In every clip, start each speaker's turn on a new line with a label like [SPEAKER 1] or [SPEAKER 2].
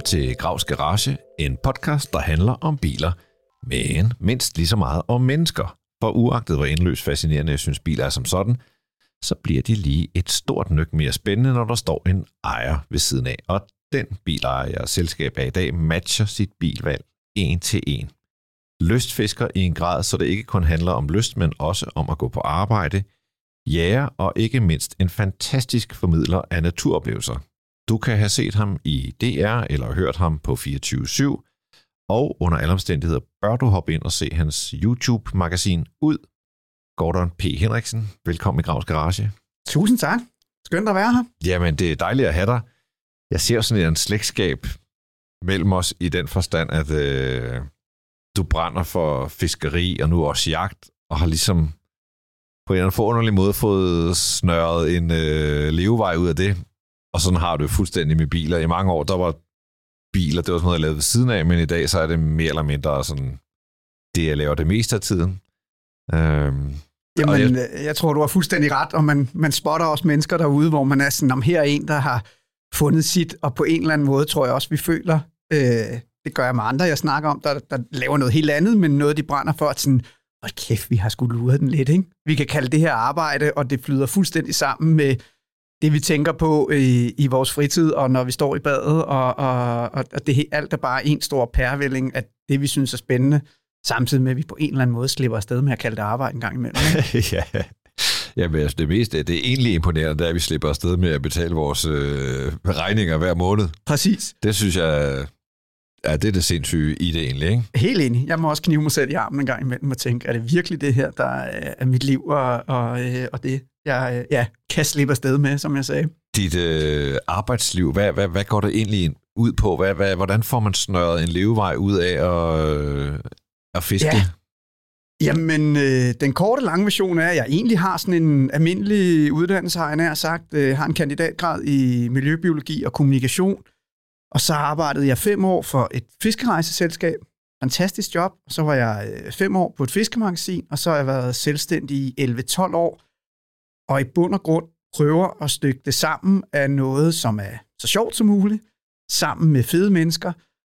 [SPEAKER 1] Velkommen til Gravs Garage, en podcast, der handler om biler, men mindst lige så meget om mennesker. For uagtet hvor indløst fascinerende jeg synes biler er som sådan, så bliver de lige et stort nyk mere spændende, når der står en ejer ved siden af. Og den bilejer, jeg selskab af i dag, matcher sit bilvalg en til en. Lystfisker i en grad, så det ikke kun handler om lyst, men også om at gå på arbejde, jæger og ikke mindst en fantastisk formidler af naturoplevelser. Du kan have set ham i DR eller hørt ham på 24-7, og under alle omstændigheder bør du hoppe ind og se hans YouTube-magasin ud. Gordon P. Henriksen, velkommen i Gravs Garage.
[SPEAKER 2] Tusind tak. Skønt at være her.
[SPEAKER 1] Jamen, det er dejligt at have dig. Jeg ser sådan en slægtskab mellem os i den forstand, at øh, du brænder for fiskeri og nu også jagt, og har ligesom på en eller anden forunderlig måde fået snørret en øh, levevej ud af det. Og sådan har du fuldstændig med biler. I mange år, der var biler, det var sådan noget, jeg lavede ved siden af, men i dag, så er det mere eller mindre sådan, det, jeg laver det meste af tiden. Øhm,
[SPEAKER 2] Jamen, jeg, jeg tror, du har fuldstændig ret, og man, man spotter også mennesker derude, hvor man er sådan, om her er en, der har fundet sit, og på en eller anden måde tror jeg også, vi føler, øh, det gør jeg med andre, jeg snakker om, der, der laver noget helt andet, men noget, de brænder for, at sådan, hold kæft, vi har sgu luret den lidt, ikke? Vi kan kalde det her arbejde, og det flyder fuldstændig sammen med det, vi tænker på i, i vores fritid, og når vi står i badet, og, og, og det alt er bare en stor pærevælling af det, vi synes er spændende, samtidig med, at vi på en eller anden måde slipper afsted med at kalde det arbejde en gang imellem.
[SPEAKER 1] ja, Ja, men altså det meste, det er egentlig imponerende, er, at vi slipper afsted med at betale vores øh, regninger hver måned.
[SPEAKER 2] Præcis.
[SPEAKER 1] Det synes jeg, ja, det er det sindssyge i det egentlig, ikke?
[SPEAKER 2] Helt enig. Jeg må også knive mig selv i armen en gang imellem og tænke, er det virkelig det her, der er mit liv og, og, øh, og det, jeg ja, kan slippe afsted med, som jeg sagde.
[SPEAKER 1] Dit øh, arbejdsliv, hvad, hvad, hvad går det egentlig ud på? Hvad, hvad, hvordan får man snørret en levevej ud af at, øh, at fiske?
[SPEAKER 2] Ja. Jamen, øh, den korte lange version er, at jeg egentlig har sådan en almindelig uddannelse, har jeg nær sagt. Jeg har en kandidatgrad i miljøbiologi og kommunikation. Og så arbejdede jeg fem år for et fiskerejseselskab. Fantastisk job. Og så var jeg øh, fem år på et fiskemagasin, og så har jeg været selvstændig i 11-12 år. Og i bund og grund prøver at stykke det sammen af noget, som er så sjovt som muligt, sammen med fede mennesker,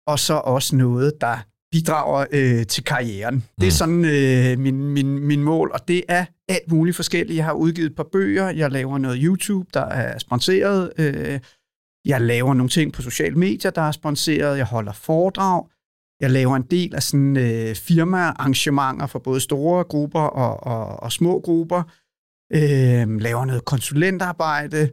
[SPEAKER 2] og så også noget, der bidrager øh, til karrieren. Det er mm. sådan øh, min, min, min mål, og det er alt muligt forskelligt. Jeg har udgivet et par bøger, jeg laver noget YouTube, der er sponsoreret, øh, jeg laver nogle ting på sociale medier, der er sponsoreret, jeg holder foredrag, jeg laver en del af sådan øh, firmaarrangementer for både store grupper og, og, og små grupper, øh, laver noget konsulentarbejde,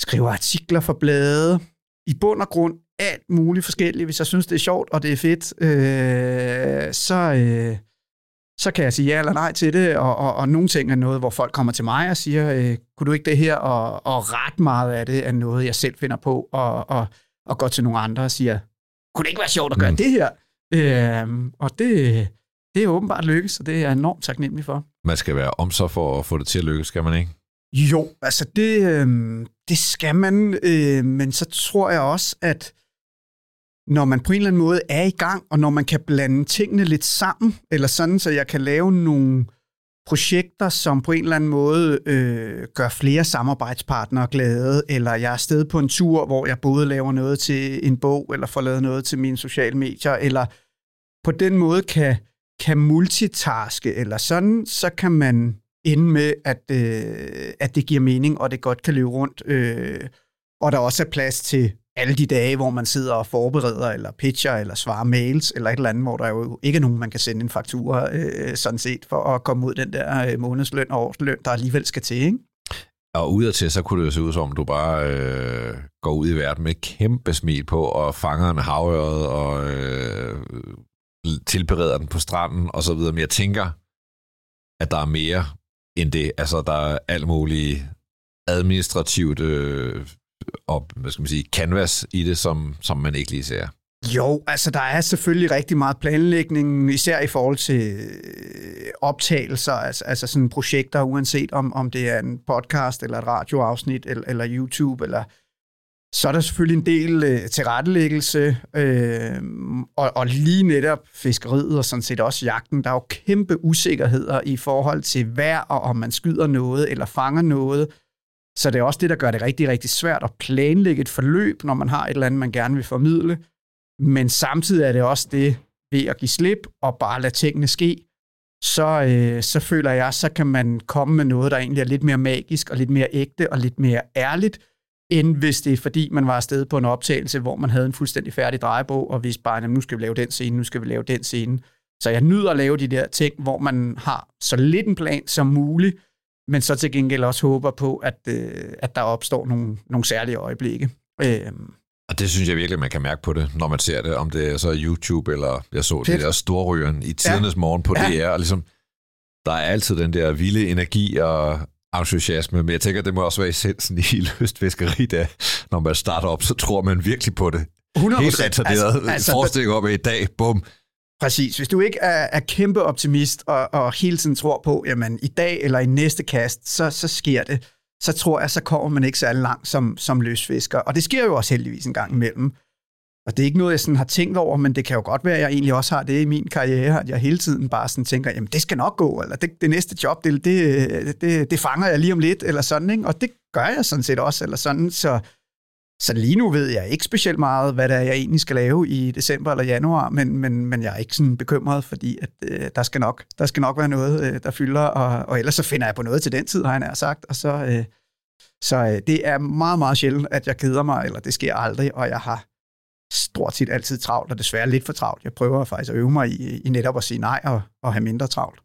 [SPEAKER 2] skriver artikler for blade. I bund og grund alt muligt forskelligt. Hvis jeg synes, det er sjovt, og det er fedt, øh, så, øh, så kan jeg sige ja eller nej til det. Og, og, og nogle ting er noget, hvor folk kommer til mig og siger, øh, kunne du ikke det her? Og, og ret meget af det er noget, jeg selv finder på, og, og, og går til nogle andre og siger, kunne det ikke være sjovt at gøre mm. det her? Øh, og det, det er åbenbart lykkes, og det er jeg enormt taknemmelig for.
[SPEAKER 1] Man skal være om så for at få det til at lykkes, skal man ikke?
[SPEAKER 2] Jo, altså det, øh, det skal man, øh, men så tror jeg også, at når man på en eller anden måde er i gang, og når man kan blande tingene lidt sammen, eller sådan, så jeg kan lave nogle projekter, som på en eller anden måde øh, gør flere samarbejdspartnere glade, eller jeg er afsted på en tur, hvor jeg både laver noget til en bog, eller får lavet noget til mine sociale medier, eller på den måde kan, kan multitaske, eller sådan, så kan man ende med, at, øh, at det giver mening, og det godt kan løbe rundt, øh, og der også er plads til alle de dage, hvor man sidder og forbereder, eller pitcher, eller svarer mails, eller et eller andet, hvor der jo ikke er nogen, man kan sende en faktura, øh, sådan set, for at komme ud den der øh, månedsløn og årsløn, der alligevel skal til, ikke?
[SPEAKER 1] Og udadtil, så kunne det jo se ud som, du bare øh, går ud i verden med kæmpe smil på, og fanger en havøret, og øh, tilbereder den på stranden, og så videre. Men jeg tænker, at der er mere end det. Altså, der er alt muligt administrativt øh, og, hvad skal man sige, canvas i det, som, som man ikke lige ser.
[SPEAKER 2] Jo, altså der er selvfølgelig rigtig meget planlægning, især i forhold til øh, optagelser, altså, altså sådan projekter, uanset om, om det er en podcast, eller et radioafsnit, eller, eller YouTube, eller så er der selvfølgelig en del øh, tilrettelæggelse, øh, og, og lige netop fiskeriet og sådan set også jagten. Der er jo kæmpe usikkerheder i forhold til vejr, og om man skyder noget eller fanger noget, Så det er også det, der gør det rigtig, rigtig svært at planlægge et forløb, når man har et eller andet, man gerne vil formidle. Men samtidig er det også det ved at give slip og bare lade tingene ske, så, øh, så føler jeg, så kan man komme med noget, der egentlig er lidt mere magisk og lidt mere ægte og lidt mere ærligt, end hvis det er fordi, man var afsted på en optagelse, hvor man havde en fuldstændig færdig drejebog, og hvis bare, nu skal vi lave den scene, nu skal vi lave den scene. Så jeg nyder at lave de der ting, hvor man har så lidt en plan som muligt, men så til gengæld også håber på, at, øh, at der opstår nogle, nogle særlige øjeblikke. Øh,
[SPEAKER 1] og det synes jeg virkelig, man kan mærke på det, når man ser det, om det er så YouTube, eller jeg så Fedt. det der storrygeren i tidernes ja. morgen på ja. DR, og ligesom, der er altid den der vilde energi og entusiasme, men jeg tænker, det må også være essensen i lystfiskeri, der, når man starter op, så tror man virkelig på det. 100%. Helt retarderet altså, altså, forestilling om, at i dag, bum,
[SPEAKER 2] Præcis. Hvis du ikke er, er kæmpe optimist og, og hele tiden tror på, jamen i dag eller i næste kast, så, så sker det, så tror jeg, så kommer man ikke særlig langt som, som løsfisker. Og det sker jo også heldigvis en gang imellem. Og det er ikke noget, jeg sådan har tænkt over, men det kan jo godt være, at jeg egentlig også har det i min karriere, at jeg hele tiden bare sådan tænker, jamen det skal nok gå, eller det, det næste job, det, det, det, det fanger jeg lige om lidt, eller sådan, ikke? og det gør jeg sådan set også, eller sådan, så så lige nu ved jeg ikke specielt meget, hvad det er, jeg egentlig skal lave i december eller januar, men, men, men jeg er ikke sådan bekymret, fordi at, øh, der, skal nok, der skal nok være noget, øh, der fylder, og, og ellers så finder jeg på noget til den tid, har jeg sagt. Og så, øh, så øh, det er meget, meget sjældent, at jeg keder mig, eller det sker aldrig, og jeg har stort set altid travlt, og desværre lidt for travlt. Jeg prøver faktisk at øve mig i, i netop at sige nej og, og have mindre travlt.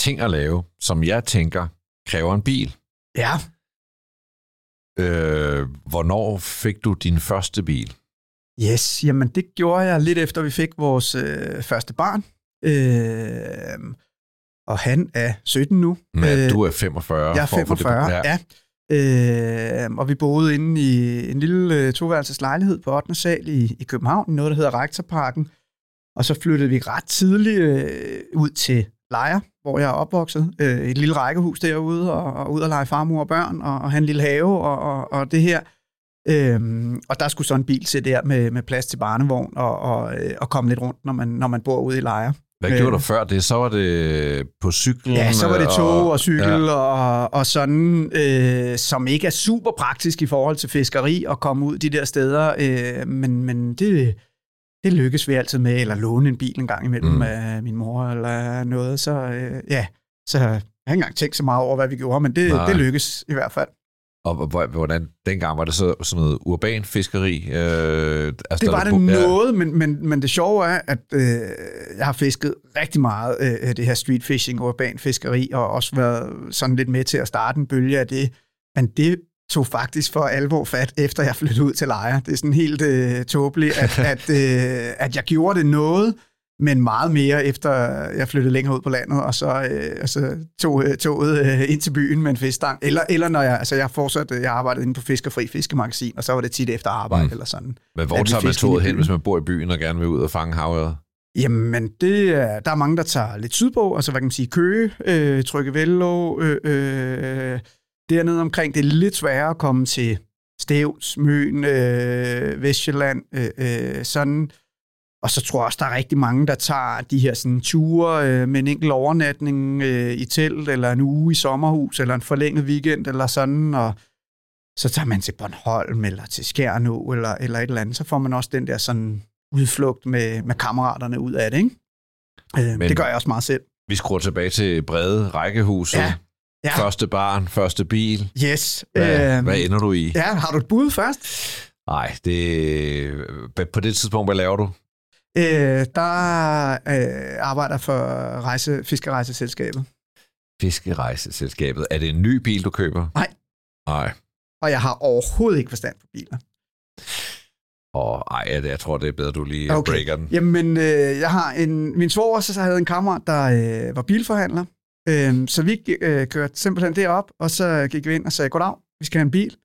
[SPEAKER 1] ting at lave, som jeg tænker kræver en bil.
[SPEAKER 2] Ja.
[SPEAKER 1] Øh, hvornår fik du din første bil?
[SPEAKER 2] Yes, jamen det gjorde jeg lidt efter vi fik vores øh, første barn. Øh, og han er 17 nu.
[SPEAKER 1] Men øh, du er 45.
[SPEAKER 2] Jeg er 45, det, ja. ja. Øh, og vi boede inde i en lille øh, toværelses lejlighed på 8. sal i, i København, noget der hedder Rektorparken. Og så flyttede vi ret tidligt øh, ud til Lejre, hvor jeg er opvokset. Øh, et lille rækkehus derude, og, og ud og lege farmor og børn, og, og have en lille have, og, og, og det her. Øhm, og der skulle så en bil til der med, med plads til barnevogn, og, og, øh, og komme lidt rundt, når man, når man bor ude i Lejre.
[SPEAKER 1] Hvad gjorde øh, du før det? Så var det på cykel?
[SPEAKER 2] Ja, så var det tog og, og cykel ja. og, og sådan, øh, som ikke er super praktisk i forhold til fiskeri og komme ud de der steder. Øh, men, men det, det lykkes vi altid med, eller låne en bil en gang imellem mm. af min mor eller noget. Så øh, ja, så jeg har ikke engang tænkt så meget over, hvad vi gjorde, men det, det lykkes i hvert fald.
[SPEAKER 1] Og hvordan, dengang var det så sådan noget urban fiskeri?
[SPEAKER 2] Øh, altså, det var det noget, men, men, men det sjove er, at øh, jeg har fisket rigtig meget øh, det her street fishing, urban fiskeri, og også været sådan lidt med til at starte en bølge af det. Men det tog faktisk for alvor fat, efter jeg flyttede ud til Lejre. Det er sådan helt øh, tåbeligt, at, at, øh, at jeg gjorde det noget, men meget mere efter jeg flyttede længere ud på landet, og så, øh, og så tog øh, toget øh, ind til byen med en fiskestang. Eller, eller når jeg, altså jeg fortsatte, jeg arbejdede inde på Fiskerfri Fiskemagasin, og så var det tit efter arbejde mm. eller sådan.
[SPEAKER 1] Men hvor tager man toget hen, hvis man bor i byen og gerne vil ud og fange havet?
[SPEAKER 2] Jamen, det er, der er mange, der tager lidt sydpå, altså hvad kan man sige, Køge, øh, Trykkevello, øh, øh, dernede omkring. Det er lidt sværere at komme til Stævns, Møn, øh, Vestjylland, øh, øh, sådan. Og så tror jeg også, der er rigtig mange, der tager de her sådan, ture øh, med en enkelt overnatning øh, i telt, eller en uge i sommerhus, eller en forlænget weekend, eller sådan, og så tager man til Bornholm, eller til Skjernå, eller, eller et eller andet, så får man også den der sådan udflugt med, med kammeraterne ud af det, ikke? Øh, Men det gør jeg også meget selv.
[SPEAKER 1] Vi skruer tilbage til brede rækkehus. Ja. Ja. Første barn, første bil.
[SPEAKER 2] Yes.
[SPEAKER 1] Hvad, øhm, hvad ender du i?
[SPEAKER 2] Ja, har du et bud først?
[SPEAKER 1] Nej, det, på det tidspunkt, hvad laver du?
[SPEAKER 2] Øh, der øh, arbejder for rejse, Fiskerejseselskabet.
[SPEAKER 1] Fiskerejseselskabet. Er det en ny bil, du køber?
[SPEAKER 2] Nej.
[SPEAKER 1] Nej.
[SPEAKER 2] Og jeg har overhovedet ikke forstand på biler.
[SPEAKER 1] Og ej, jeg tror, det er bedre, du lige okay. breaker den.
[SPEAKER 2] Jamen, øh, jeg har en, min svoger, så havde en kammerat, der øh, var bilforhandler, Øh, så vi øh, kørte simpelthen derop, og så gik vi ind og sagde, goddag, vi skal have en bil.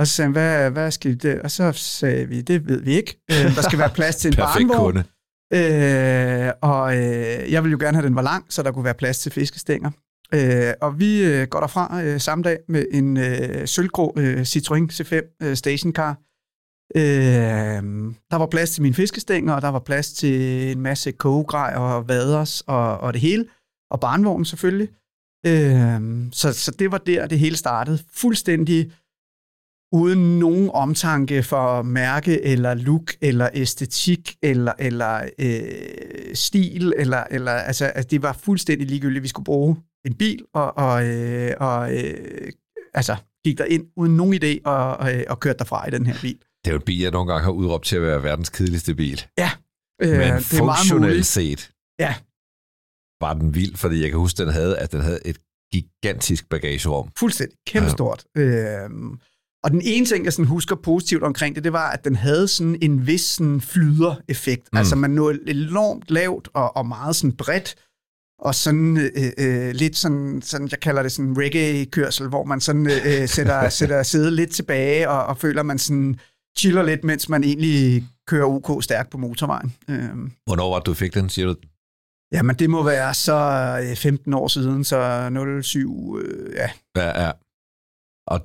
[SPEAKER 2] Og så sagde han, hvad, hvad skal det? Og så sagde vi, det ved vi ikke. Øh, der skal være plads til en barnvogn. Øh, og øh, jeg ville jo gerne have, at den var lang, så der kunne være plads til fiskestænger. Øh, og vi øh, går derfra øh, samme dag med en øh, sølvgrå øh, Citroën C5 øh, stationcar. Øh, der var plads til mine fiskestænger, og der var plads til en masse kogegrej og vaders og, og det hele. Og barnvognen selvfølgelig. Øh, så, så det var der, det hele startede. Fuldstændig uden nogen omtanke for mærke, eller look, eller æstetik, eller, eller øh, stil, eller, eller altså, altså, det var fuldstændig ligegyldigt. Vi skulle bruge en bil, og, og, øh, og øh, altså, gik der ind uden nogen idé, og, og, og kørte derfra i den her bil.
[SPEAKER 1] Det er jo en bil, jeg nogle gange har udråbt til at være verdens kedeligste bil.
[SPEAKER 2] Ja,
[SPEAKER 1] øh, Men funktionelt set
[SPEAKER 2] ja.
[SPEAKER 1] var den vild, fordi jeg kan huske, den havde, at den havde et gigantisk bagagerum.
[SPEAKER 2] Fuldstændig. Kæmpestort. Ja. Øh, og den ene ting, jeg sådan husker positivt omkring det, det var, at den havde sådan en vis sådan flyder-effekt. Mm. Altså man nåede enormt lavt og, og meget sådan bredt, og sådan øh, øh, lidt sådan, sådan, jeg kalder det sådan reggae-kørsel, hvor man sådan øh, sætter, sætter sædet lidt tilbage og, og føler, man sådan chiller lidt, mens man egentlig kører OK stærkt på motorvejen. Øh.
[SPEAKER 1] Hvornår var det, du fik den, siger du?
[SPEAKER 2] Jamen, det må være så 15 år siden, så 07, øh, ja.
[SPEAKER 1] Ja, ja. Og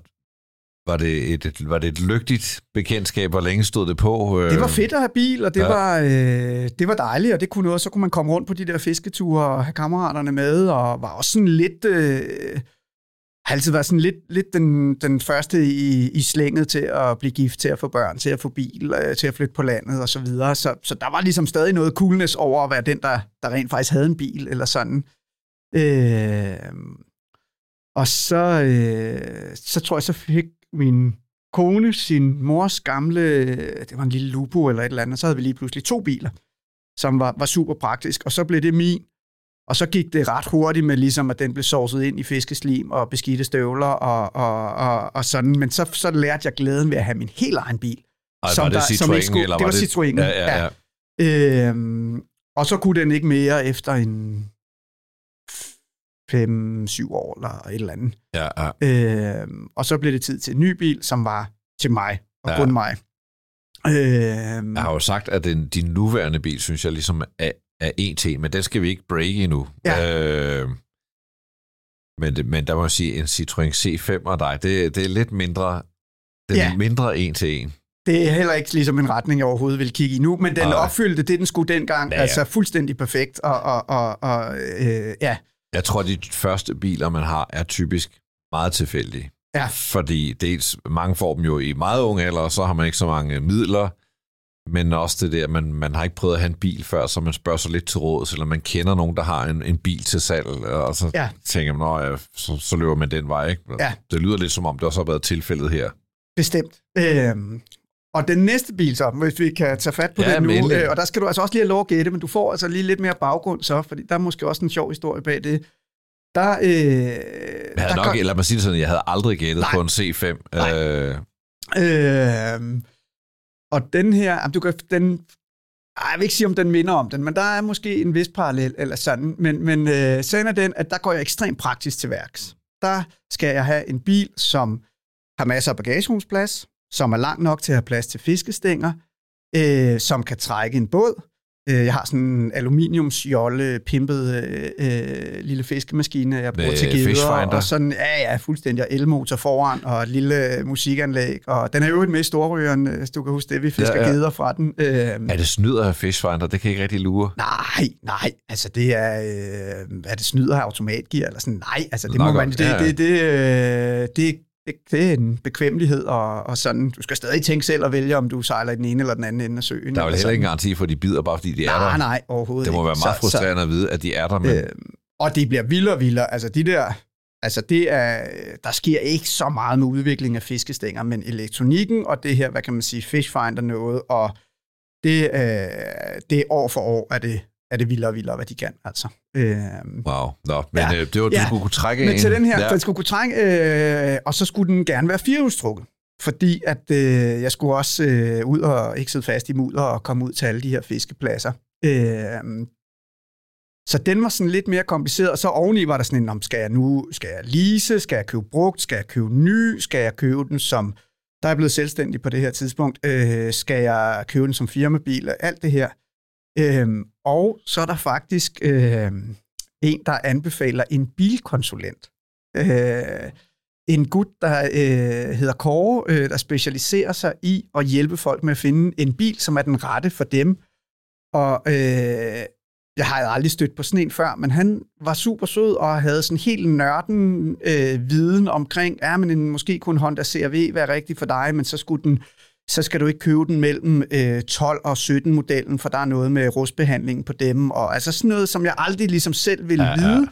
[SPEAKER 1] var det, et, var det et lygtigt bekendtskab? Hvor længe stod det på?
[SPEAKER 2] Det var fedt at have bil, og det, ja. var, øh, det var dejligt, og det kunne noget. Så kunne man komme rundt på de der fisketure og have kammeraterne med, og var også sådan lidt... Øh, har altid været sådan lidt, lidt den, den første i, i slænget til at blive gift, til at få børn, til at få bil, øh, til at flytte på landet og så videre. Så, så der var ligesom stadig noget coolness over at være den, der, der rent faktisk havde en bil eller sådan. Øh, og så, øh, så tror jeg, så fik min kone sin mors gamle, det var en lille Lupo eller et eller andet, så havde vi lige pludselig to biler, som var, var super praktisk, og så blev det min. Og så gik det ret hurtigt med, ligesom, at den blev sovset ind i fiskeslim og beskidte støvler og, og, og, og sådan. Men så, så lærte jeg glæden ved at have min helt egen bil.
[SPEAKER 1] Ej, som var det der, som ikke skulle, eller
[SPEAKER 2] det var,
[SPEAKER 1] det
[SPEAKER 2] Citroën. Ja, ja, ja. ja. Øhm, og så kunne den ikke mere efter en 5-7 år eller et eller andet.
[SPEAKER 1] Ja, ja.
[SPEAKER 2] Øh, og så blev det tid til en ny bil, som var til mig og ja. kun mig.
[SPEAKER 1] Øh, jeg har jo sagt, at den, din nuværende bil, synes jeg ligesom er, er en til, men den skal vi ikke break endnu. Ja. Øh, men, men der må jeg sige, en Citroën C5 og dig, det, det er lidt mindre, den ja. er mindre en til en.
[SPEAKER 2] Det er heller ikke ligesom en retning, jeg overhovedet vil kigge i nu, men den Ej. opfyldte det, den skulle dengang. Ja, ja. Altså fuldstændig perfekt. Og, og, og, og øh, ja.
[SPEAKER 1] Jeg tror, de første biler, man har, er typisk meget tilfældige.
[SPEAKER 2] Ja.
[SPEAKER 1] Fordi dels, mange får dem jo i meget unge alder, og så har man ikke så mange midler, men også det der, man, man har ikke prøvet at have en bil før, så man spørger sig lidt til råd, eller man kender nogen, der har en, en bil til salg, og så ja. tænker man, ja, så, så løber man den vej. Ikke?
[SPEAKER 2] Ja.
[SPEAKER 1] Det lyder lidt som om, det også har været tilfældet her.
[SPEAKER 2] Bestemt. Øhm, og den næste bil så, hvis vi kan tage fat på ja, det nu, øh, og der skal du altså også lige have lov at gætte, men du får altså lige lidt mere baggrund så, fordi der er måske også en sjov historie bag det. Der, øh,
[SPEAKER 1] jeg havde der nok, kom... lad mig sige det sådan, jeg havde aldrig gættet Nej. på en C5.
[SPEAKER 2] Nej. Øh. Øh, og den her, du kan, den, ej, jeg vil ikke sige, om den minder om den, men der er måske en vis parallel, eller sådan. Men, men øh, sagen er den, at der går jeg ekstremt praktisk til værks. Der skal jeg have en bil, som har masser af bagagerumsplads, som er lang nok til at have plads til fiskestænger, øh, som kan trække en båd. Øh, jeg har sådan en aluminiumsjolle, pimpet øh, øh, lille fiskemaskine, jeg bruger Med til gider. Og sådan, ja, ja, fuldstændig. elmotor foran, og et lille musikanlæg. Og den er jo med i storrøren, hvis du kan huske det, vi fisker ja, ja. gider fra den. Øh,
[SPEAKER 1] er det snyder af Fishfinder? Det kan ikke rigtig lure.
[SPEAKER 2] Nej, nej. Altså, det er... Øh, er det snyder af automatgear? Eller sådan? Nej, altså, det Nå, må man... Det, ja, ja. det, det, øh, det, det er en bekvemmelighed, og, og sådan, du skal stadig tænke selv og vælge, om du sejler i den ene eller den anden ende af søen.
[SPEAKER 1] Der er vel heller ikke en garanti for, at de bider, bare fordi de er
[SPEAKER 2] nej,
[SPEAKER 1] der.
[SPEAKER 2] Nej, overhovedet
[SPEAKER 1] Det må
[SPEAKER 2] ikke.
[SPEAKER 1] være meget så, frustrerende så, at vide, at de er der. Men... Øh,
[SPEAKER 2] og det bliver vildere og vildere. Altså de der, altså det er, der sker ikke så meget med udvikling af fiskestænger, men elektronikken og det her, hvad kan man sige, fishfinder noget, og det, øh, det år for år er det er det vildere og vildere, hvad de kan. Altså.
[SPEAKER 1] Øh, wow. Nå, men ja, øh, det var, du ja, skulle kunne trække
[SPEAKER 2] men
[SPEAKER 1] en.
[SPEAKER 2] til den her, ja. den skulle kunne trække, øh, og så skulle den gerne være firehjulstrukket. Fordi at øh, jeg skulle også øh, ud og ikke sidde fast i mudder og komme ud til alle de her fiskepladser. Øh, så den var sådan lidt mere kompliceret, og så oveni var der sådan en, om skal jeg nu, skal jeg lease, skal jeg købe brugt, skal jeg købe ny, skal jeg købe den som, der er blevet selvstændig på det her tidspunkt, øh, skal jeg købe den som firmabil, alt det her. Øhm, og så er der faktisk øhm, en, der anbefaler en bilkonsulent. Øh, en gut, der øh, hedder Kåre, øh, der specialiserer sig i at hjælpe folk med at finde en bil, som er den rette for dem. Og øh, jeg har aldrig stødt på sådan en før, men han var super sød og havde sådan helt nørden øh, viden omkring, ja, men en, måske kunne en Honda CRV være rigtig for dig, men så skulle den så skal du ikke købe den mellem øh, 12 og 17 modellen, for der er noget med rustbehandling på dem, og altså sådan noget, som jeg aldrig ligesom selv ville ja, vide,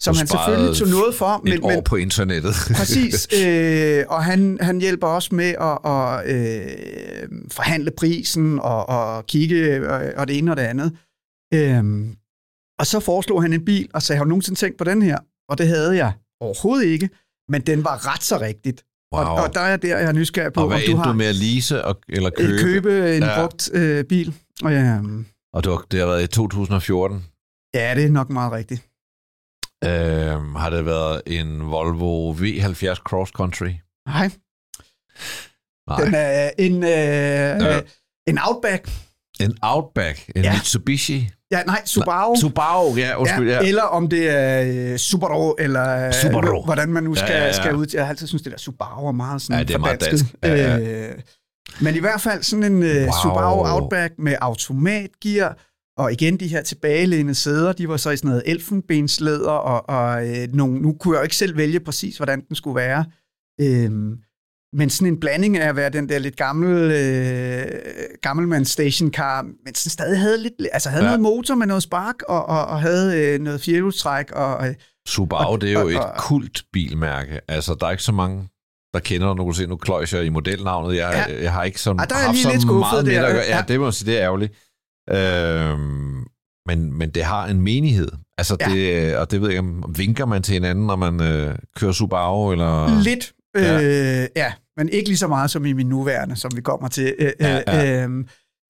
[SPEAKER 2] som han selvfølgelig tog noget for.
[SPEAKER 1] Men, år men, på internettet.
[SPEAKER 2] præcis, øh, og han, han hjælper også med at, at øh, forhandle prisen og, og kigge og, og det ene og det andet. Øh, og så foreslog han en bil, og sagde, har du nogensinde tænkt på den her? Og det havde jeg overhovedet ikke, men den var ret så rigtigt. Wow. Og, og der er der, jeg er nysgerrig på,
[SPEAKER 1] og hvad
[SPEAKER 2] om du har...
[SPEAKER 1] du med at lease og, eller
[SPEAKER 2] øh,
[SPEAKER 1] købe?
[SPEAKER 2] Købe en ja. brugt øh, bil. Og, ja,
[SPEAKER 1] og det, var, det har været i 2014?
[SPEAKER 2] Ja, det er nok meget rigtigt.
[SPEAKER 1] Øh, har det været en Volvo V70 Cross Country?
[SPEAKER 2] Nej. Nej. Den er en, øh, ja. en Outback.
[SPEAKER 1] En Outback? En ja. Mitsubishi?
[SPEAKER 2] Ja, nej, Subaru.
[SPEAKER 1] Nej, Subaru, ja, undskyld. Ja,
[SPEAKER 2] ja. Eller om det er uh, Subaru, eller
[SPEAKER 1] Subaru.
[SPEAKER 2] hvordan man nu skal, ja, ja, ja. skal ud. Jeg har altid synes det der Subaru er meget sådan
[SPEAKER 1] ja, det er meget dansk. Ja,
[SPEAKER 2] ja. Øh, men i hvert fald sådan en uh, wow. Subaru Outback med automatgear, og igen de her tilbagelænede sæder, de var så i sådan noget elfenbenslæder, og, og øh, nogle, nu kunne jeg jo ikke selv vælge præcis, hvordan den skulle være. Øhm, men sådan en blanding af at være den der lidt gammel, øh, gammelmands stationcar, men sådan stadig havde lidt, altså havde ja. noget motor med noget spark, og, og, og havde øh, noget firehjulstræk. Og,
[SPEAKER 1] Subaru, og, det er jo og, et og, kult bilmærke. Altså, der er ikke så mange der kender, nu kan se, nu kløjs jeg i modelnavnet. Jeg, ja. jeg har ikke så,
[SPEAKER 2] ja, der er haft så lidt meget med
[SPEAKER 1] at gøre. Ja, det må sige, det er ærgerligt. Øhm, men, men det har en menighed. Altså, ja. det, og det ved jeg ikke, om vinker man til hinanden, når man øh, kører Subaru, eller...
[SPEAKER 2] Lidt, Ja. Øh, ja, men ikke lige så meget som i min nuværende, som vi kommer til. Øh, ja, ja. Øh,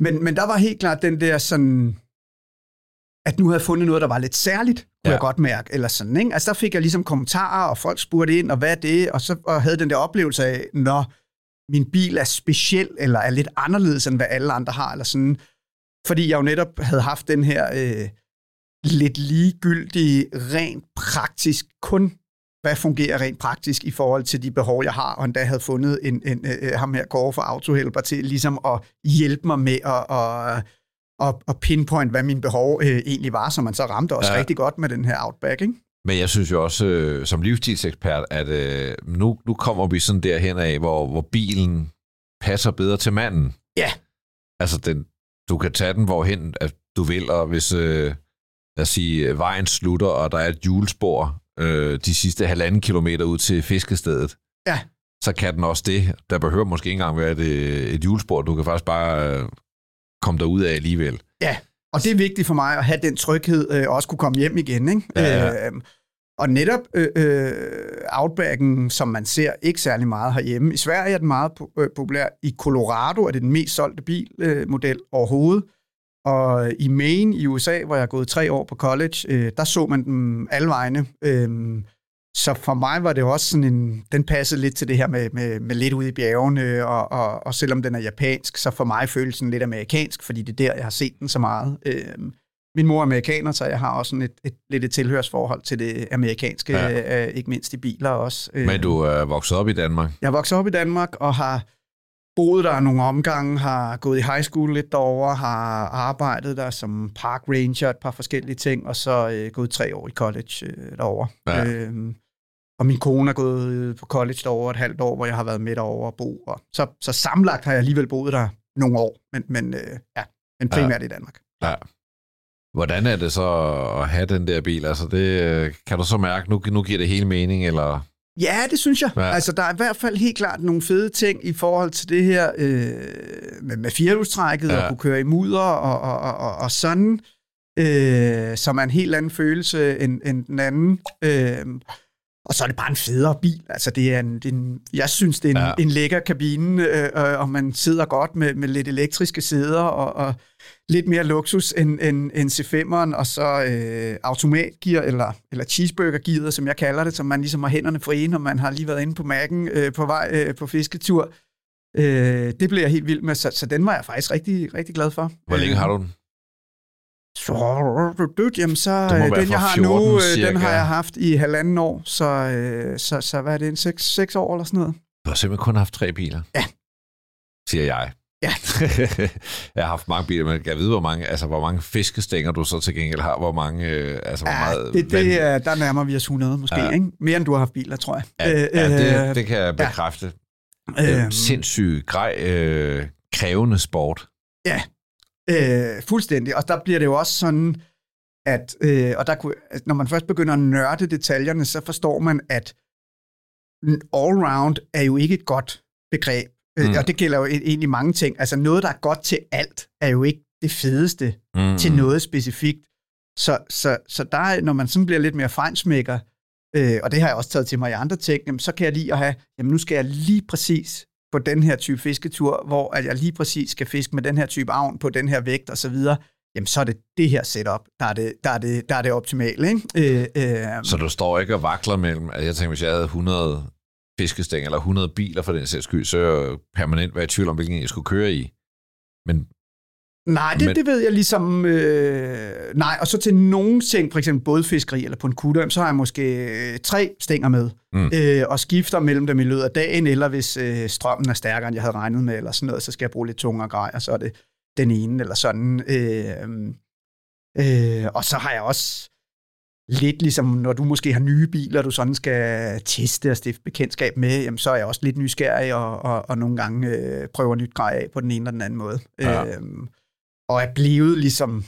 [SPEAKER 2] men, men der var helt klart den der sådan, at nu havde jeg fundet noget, der var lidt særligt, kunne ja. jeg godt mærke, eller sådan, ikke? Altså der fik jeg ligesom kommentarer, og folk spurgte ind, og hvad er det? Og så og havde den der oplevelse af, når min bil er speciel, eller er lidt anderledes, end hvad alle andre har, eller sådan. Fordi jeg jo netop havde haft den her øh, lidt ligegyldige, rent praktisk, kun hvad fungerer rent praktisk i forhold til de behov, jeg har, og endda havde fundet en, en, en, øh, ham her går for autohelper til ligesom at hjælpe mig med at, at, at, at pinpoint, hvad mine behov øh, egentlig var, så man så ramte også ja. rigtig godt med den her Outback, ikke?
[SPEAKER 1] Men jeg synes jo også, øh, som livsstilsekspert, at øh, nu, nu kommer vi sådan derhen af, hvor, hvor bilen passer bedre til manden.
[SPEAKER 2] Ja.
[SPEAKER 1] Altså, den, du kan tage den hvorhen at du vil, og hvis, øh, lad os sige, vejen slutter, og der er et hjulspor, øh, de sidste halvanden kilometer ud til fiskestedet,
[SPEAKER 2] ja.
[SPEAKER 1] så kan den også det. Der behøver måske ikke engang være et, et hjulspor. Du kan faktisk bare øh, komme derud af alligevel.
[SPEAKER 2] Ja, og det er vigtigt for mig at have den tryghed, øh, og også kunne komme hjem igen. Ikke? Ja, ja. Øh, og netop øh, øh, Outbacken, som man ser ikke særlig meget herhjemme. I Sverige er den meget øh, populær. I Colorado er det den mest solgte bilmodel øh, overhovedet. Og i Maine i USA, hvor jeg har gået tre år på college, øh, der så man dem alle vegne. Øh, så for mig var det også sådan en, den passede lidt til det her med, med, med lidt ude i bjergene, og, og, og selvom den er japansk, så for mig føles den lidt amerikansk, fordi det er der, jeg har set den så meget. Øh, min mor er amerikaner, så jeg har også sådan et, et, lidt et tilhørsforhold til det amerikanske, ja. øh, ikke mindst i biler også.
[SPEAKER 1] Øh, Men du er vokset op i Danmark?
[SPEAKER 2] Jeg er vokset op i Danmark og har boet der nogle omgange, har gået i high school lidt derovre, har arbejdet der som park ranger, et par forskellige ting, og så øh, gået tre år i college øh, derovre. Ja. Øhm, og min kone er gået på college derovre et halvt år, hvor jeg har været med derovre og bo. Og så, så samlet har jeg alligevel boet der nogle år, men, men, øh, ja, men primært ja. i Danmark.
[SPEAKER 1] Ja. Hvordan er det så at have den der bil? Altså det, øh, kan du så mærke, nu, nu giver det hele mening, eller
[SPEAKER 2] Ja, det synes jeg. Ja. Altså, der er i hvert fald helt klart nogle fede ting i forhold til det her øh, med, med firehjulstrækket ja. og kunne køre i mudder og, og, og, og sådan, øh, som er en helt anden følelse end, end den anden. Øh, og så er det bare en federe bil. Altså, det er en, det er en, jeg synes, det er en, ja. en lækker kabine, øh, øh, og man sidder godt med, med lidt elektriske sæder, og, og lidt mere luksus end, end, end C5'eren, og så øh, automatgear, eller, eller cheeseburger som jeg kalder det, som man ligesom har hænderne frie, når man har lige været inde på mærken øh, på vej øh, på fisketur. Øh, det blev jeg helt vild med, så, så den var jeg faktisk rigtig, rigtig glad for.
[SPEAKER 1] Hvor længe har du den?
[SPEAKER 2] Så, jamen så øh, den, jeg har
[SPEAKER 1] 14
[SPEAKER 2] nu, øh,
[SPEAKER 1] cirka.
[SPEAKER 2] den har jeg haft i halvanden år, så, øh, så, så hvad er det, en seks, seks år eller sådan noget?
[SPEAKER 1] Du har simpelthen kun haft tre biler.
[SPEAKER 2] Ja.
[SPEAKER 1] Siger jeg.
[SPEAKER 2] Ja.
[SPEAKER 1] jeg har haft mange biler, men jeg ved, hvor mange, altså, hvor mange fiskestænger du så til gengæld har. Hvor mange, øh, altså, hvor
[SPEAKER 2] Ja,
[SPEAKER 1] meget
[SPEAKER 2] det, det, er, der nærmer vi os 100 måske,
[SPEAKER 1] Ja.
[SPEAKER 2] ja. ikke? Mere end du har haft biler, tror jeg.
[SPEAKER 1] Ja, ja det, det kan jeg
[SPEAKER 2] ja.
[SPEAKER 1] bekræfte. Øh,
[SPEAKER 2] øhm,
[SPEAKER 1] sindssygt grej, øh, krævende sport.
[SPEAKER 2] Øh, fuldstændig. Og der bliver det jo også sådan, at øh, og der kunne, når man først begynder at nørde detaljerne, så forstår man, at all-round er jo ikke et godt begreb. Mm.
[SPEAKER 1] Mm.
[SPEAKER 2] Og det gælder jo e- egentlig mange ting. Altså noget, der er godt til alt, er jo ikke det fedeste
[SPEAKER 1] Mm.
[SPEAKER 2] til noget specifikt. Så, så, så der, er- når man sådan bliver lidt mere fejnsmækker, øh, og det har jeg også taget til mig i andre ting, jamen, så kan jeg lige at have, jamen nu skal jeg lige præcis på den her type fisketur, hvor at jeg lige præcis skal fiske med den her type avn på den her vægt og så videre, jamen så er det det her setup, der er det, der er det, der er det optimale. Ikke? Øh, øh,
[SPEAKER 1] Så du står ikke og vakler mellem, at jeg tænker, hvis jeg havde 100 fiskestænger eller 100 biler for den sags skyld, så er jeg permanent være i tvivl om, hvilken jeg skulle køre i. Men
[SPEAKER 2] Nej, det,
[SPEAKER 1] Men-
[SPEAKER 2] det ved jeg ligesom... Øh, nej, og så til nogle ting, for eksempel bådfiskeri eller på en jamen, så har jeg måske øh, tre stænger med,
[SPEAKER 1] Mm.
[SPEAKER 2] øh, og skifter mellem dem i løbet af dagen, eller hvis øh, strømmen er stærkere, end jeg havde regnet med, eller sådan noget, så skal jeg bruge lidt tungere grej, og så er det den ene, eller sådan. Øh, øh, og så har jeg også lidt ligesom, når du måske har nye biler, du sådan skal teste og stifte bekendtskab med, jamen, så er jeg også lidt nysgerrig, og, og, og nogle gange øh, prøver nyt grej af på den ene eller den anden måde.
[SPEAKER 1] Ja.
[SPEAKER 2] Øhm, og er blevet ligesom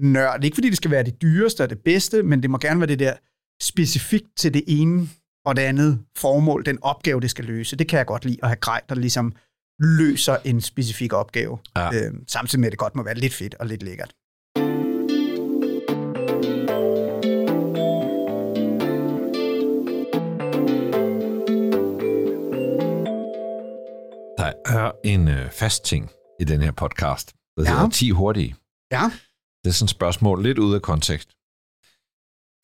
[SPEAKER 2] nørd. Ikke fordi det skal være det dyreste og det bedste, men det må gerne være det der specifikt til det ene og det andet formål, den opgave, det skal løse. Det kan jeg godt lide at have grej, der ligesom løser en specifik opgave.
[SPEAKER 1] Ja.
[SPEAKER 2] Øhm, samtidig med, at det godt må være lidt fedt og lidt lækkert.
[SPEAKER 1] der er en øh, fast ting i den her podcast, der
[SPEAKER 2] Ja.
[SPEAKER 1] hedder 10 hurtige.
[SPEAKER 2] Ja.
[SPEAKER 1] Det er sådan et spørgsmål lidt ude af kontekst.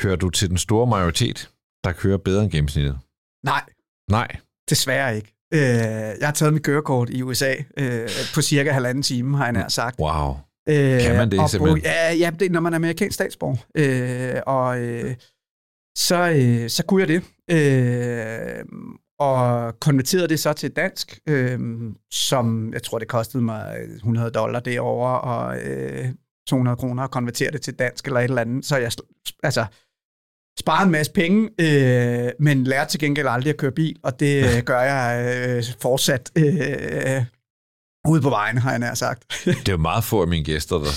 [SPEAKER 1] Hører du til den store majoritet, der kører bedre end gennemsnittet?
[SPEAKER 2] Nej,
[SPEAKER 1] Nej.
[SPEAKER 2] desværre ikke. Øh, jeg har taget mit kørekort i USA øh, på cirka halvanden time, har jeg nær sagt.
[SPEAKER 1] Wow.
[SPEAKER 2] Øh,
[SPEAKER 1] Kan man det
[SPEAKER 2] og
[SPEAKER 1] simpelthen?
[SPEAKER 2] På, ja, ja, det når man er amerikansk statsborger. Øh, og øh, så, øh, så kunne jeg det. Øh, og konverterede det så til dansk, øh, som jeg tror, det kostede mig 100 dollar derovre, og øh, 200 kroner at konvertere det til dansk eller et eller andet. Så jeg altså, sparede en masse penge, øh, men lærte til gengæld aldrig at køre bil, og det øh, gør jeg øh, fortsat øh, ude på vejen, har jeg nær sagt.
[SPEAKER 1] Det er jo meget få af mine gæster, der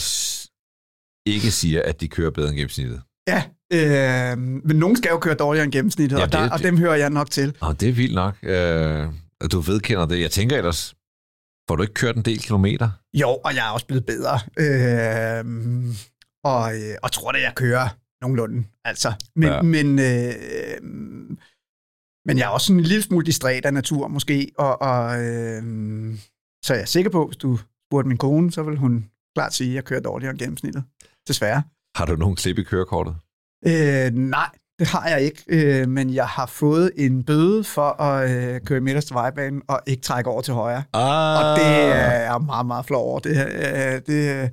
[SPEAKER 1] ikke siger, at de kører bedre end gennemsnittet.
[SPEAKER 2] Ja, øh, men nogen skal jo køre dårligere end gennemsnittet,
[SPEAKER 1] Ja,
[SPEAKER 2] og, der,
[SPEAKER 1] det-
[SPEAKER 2] og dem hører jeg nok til.
[SPEAKER 1] Og det er vildt nok, øh, at du vedkender det. Jeg tænker ellers, får du ikke kørt en del kilometer?
[SPEAKER 2] Jo, og jeg er også blevet bedre. Øh, og, øh, og tror da, jeg kører nogenlunde. Altså. Men,
[SPEAKER 1] Ja.
[SPEAKER 2] men, øh, men jeg er også sådan en lille smule distræt af natur, måske. Og, og, øh, så jeg er sikker på, hvis du spurgte min kone, så vil hun klart sige, at jeg kører dårligere end gennemsnittet. Desværre.
[SPEAKER 1] Har du nogen klip i kørekortet?
[SPEAKER 2] Øh, nej, det har jeg ikke, øh, men jeg har fået en bøde for at øh, køre i midterste vejbanen og ikke trække over til højre.
[SPEAKER 1] Ah.
[SPEAKER 2] Og det er jeg meget, meget flov over. Det, øh, det øh,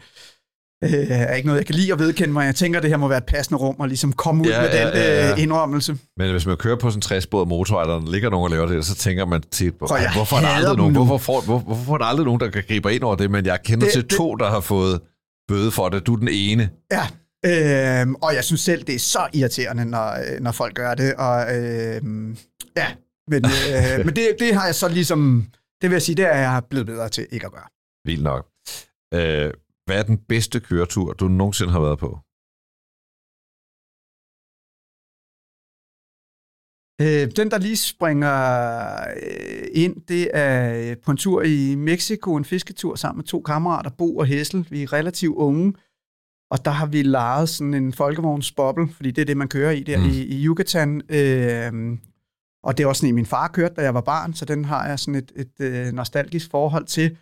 [SPEAKER 2] er ikke noget, jeg kan lide at vedkende mig. Jeg tænker, det her må være et passende rum at ligesom komme ud
[SPEAKER 1] Ja,
[SPEAKER 2] med
[SPEAKER 1] ja,
[SPEAKER 2] den
[SPEAKER 1] ja, ja.
[SPEAKER 2] øh, indrømmelse.
[SPEAKER 1] Men hvis man kører på sådan en træsporet motorvej, der ligger nogen og laver det, så tænker man tit,
[SPEAKER 2] jeg
[SPEAKER 1] hvorfor er der aldrig nogen, hvorfor får, hvor, hvorfor får der aldrig nogen, der kan gribe ind over det? Men jeg kender
[SPEAKER 2] Det-
[SPEAKER 1] til
[SPEAKER 2] det-
[SPEAKER 1] to, der har fået bøde for det. Du er den ene.
[SPEAKER 2] Ja, øh, og jeg synes selv, det er så irriterende, når, øh, når folk gør det. Og, øh, ja, men, øh, men det, det har jeg så ligesom, det vil jeg sige, det er jeg blevet bedre til ikke at gøre.
[SPEAKER 1] Vildt nok. Øh, hvad er den bedste køretur, du nogensinde har været på?
[SPEAKER 2] Øh, den, der lige springer øh, ind, det er øh, på en tur i Mexico, en fisketur sammen med to kammerater, Bo og Hessel. Vi er relativt unge, og der har vi lejet sådan en folkevognsboble, fordi det er det, man kører i der
[SPEAKER 1] Mm.
[SPEAKER 2] i, i Yucatan. Øh, og det er også sådan min far kørte, da jeg var barn, så den har jeg sådan et, et øh, nostalgisk forhold til.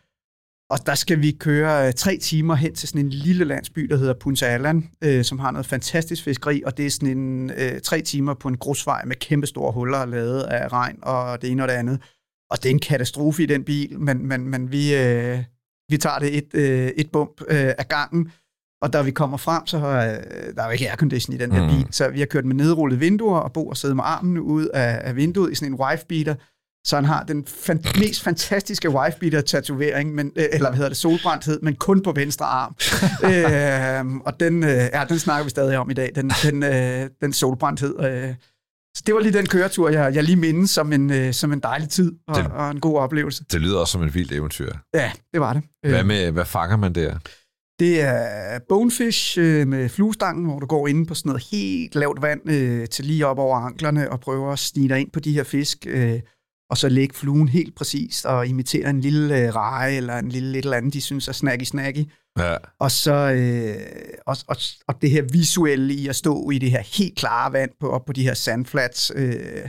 [SPEAKER 2] Og der skal vi køre øh, tre timer hen til sådan en lille landsby, der hedder Punta Alan, øh, som har noget fantastisk fiskeri, og det er sådan en øh, tre timer på en grusvej med kæmpe store huller lavet af regn og det ene og det andet. Og det er en katastrofe i den bil, men, men, men vi, øh, vi tager det et, øh, et bump øh, af gangen. Og da vi kommer frem, så har, øh, der er jo ikke aircondition i den her
[SPEAKER 1] Mm.
[SPEAKER 2] bil, så vi har kørt med nedrullede vinduer og Bo og siddet med armen ud af, af vinduet i sådan en wife-beater, så han har den fan- mest fantastiske wife-beater-tatovering, men, øh, eller hvad hedder det, solbrændthed, men kun på venstre arm. øh, og den, øh, ja, den snakker vi stadig om i dag, den, den, øh, den solbrændthed. Øh. Så det var lige den køretur, jeg, jeg lige mindes som en, øh, som en dejlig tid og,
[SPEAKER 1] Den-
[SPEAKER 2] og en god oplevelse.
[SPEAKER 1] Det lyder også som et vildt eventyr.
[SPEAKER 2] Ja, det var det. Øh,
[SPEAKER 1] Hvad, med, hvad fanger man der?
[SPEAKER 2] Det er bonefish øh, med fluestangen, hvor du går inde på sådan noget helt lavt vand øh, til lige op over anklerne og prøver at snige dig ind på de her fisk, øh, og så lægge fluen helt præcist og imitere en lille øh, reje eller en lille et eller andet, de synes er snacky-snacky.
[SPEAKER 1] Ja.
[SPEAKER 2] Og så øh, og, og, og det her visuelle i at stå i det her helt klare vand på, op på de her sandflats. Øh, øh,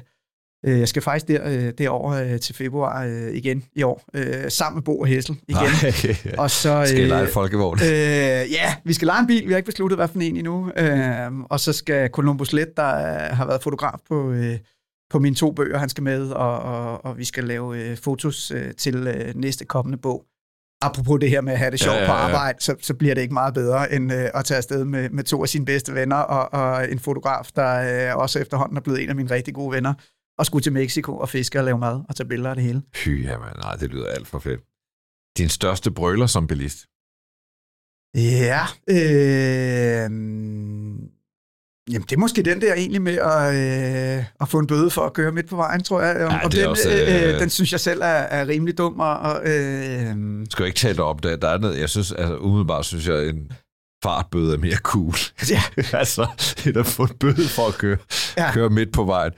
[SPEAKER 2] jeg skal faktisk der, øh, derover øh, til februar øh, igen i år, øh, sammen med Bo og Hessel igen.
[SPEAKER 1] Nej.
[SPEAKER 2] Og så,
[SPEAKER 1] Skal I lege
[SPEAKER 2] øh,
[SPEAKER 1] folkevogn?
[SPEAKER 2] Øh, ja, vi skal lege en bil. Vi har ikke besluttet, hvad for en endnu. Øh, og så skal Columbus Let, der øh, har været fotograf på, øh, på mine to bøger, han skal med, og, og, og vi skal lave øh, fotos øh, til øh, næste kommende bog. Apropos det her med at have det sjovt
[SPEAKER 1] ja,
[SPEAKER 2] ja,
[SPEAKER 1] ja.
[SPEAKER 2] på arbejde, så, så bliver det ikke meget bedre, end øh, at tage afsted med, med to af sine bedste venner, og, og en fotograf, der øh, også efterhånden er blevet en af mine rigtig gode venner, og skulle til Mexico og fiske og lave mad og tage billeder af det hele.
[SPEAKER 1] Fy, jamen, nej, det lyder alt for fedt. Din største brøler som bilist?
[SPEAKER 2] Ja, øh, jamen det er måske den der egentlig med at, øh, at få en bøde for at køre midt på vejen, tror jeg.
[SPEAKER 1] Ja,
[SPEAKER 2] og
[SPEAKER 1] det er
[SPEAKER 2] den,
[SPEAKER 1] også,
[SPEAKER 2] øh,
[SPEAKER 1] øh,
[SPEAKER 2] den synes jeg selv er, er rimelig dum. Og, og, øh,
[SPEAKER 1] Skal jo ikke tale dig op det. Der er noget, jeg synes, altså umiddelbart synes jeg, en fartbøde er mere cool.
[SPEAKER 2] ja,
[SPEAKER 1] altså, end at få en bøde for at køre, ja.
[SPEAKER 2] Ja.
[SPEAKER 1] køre midt på vejen.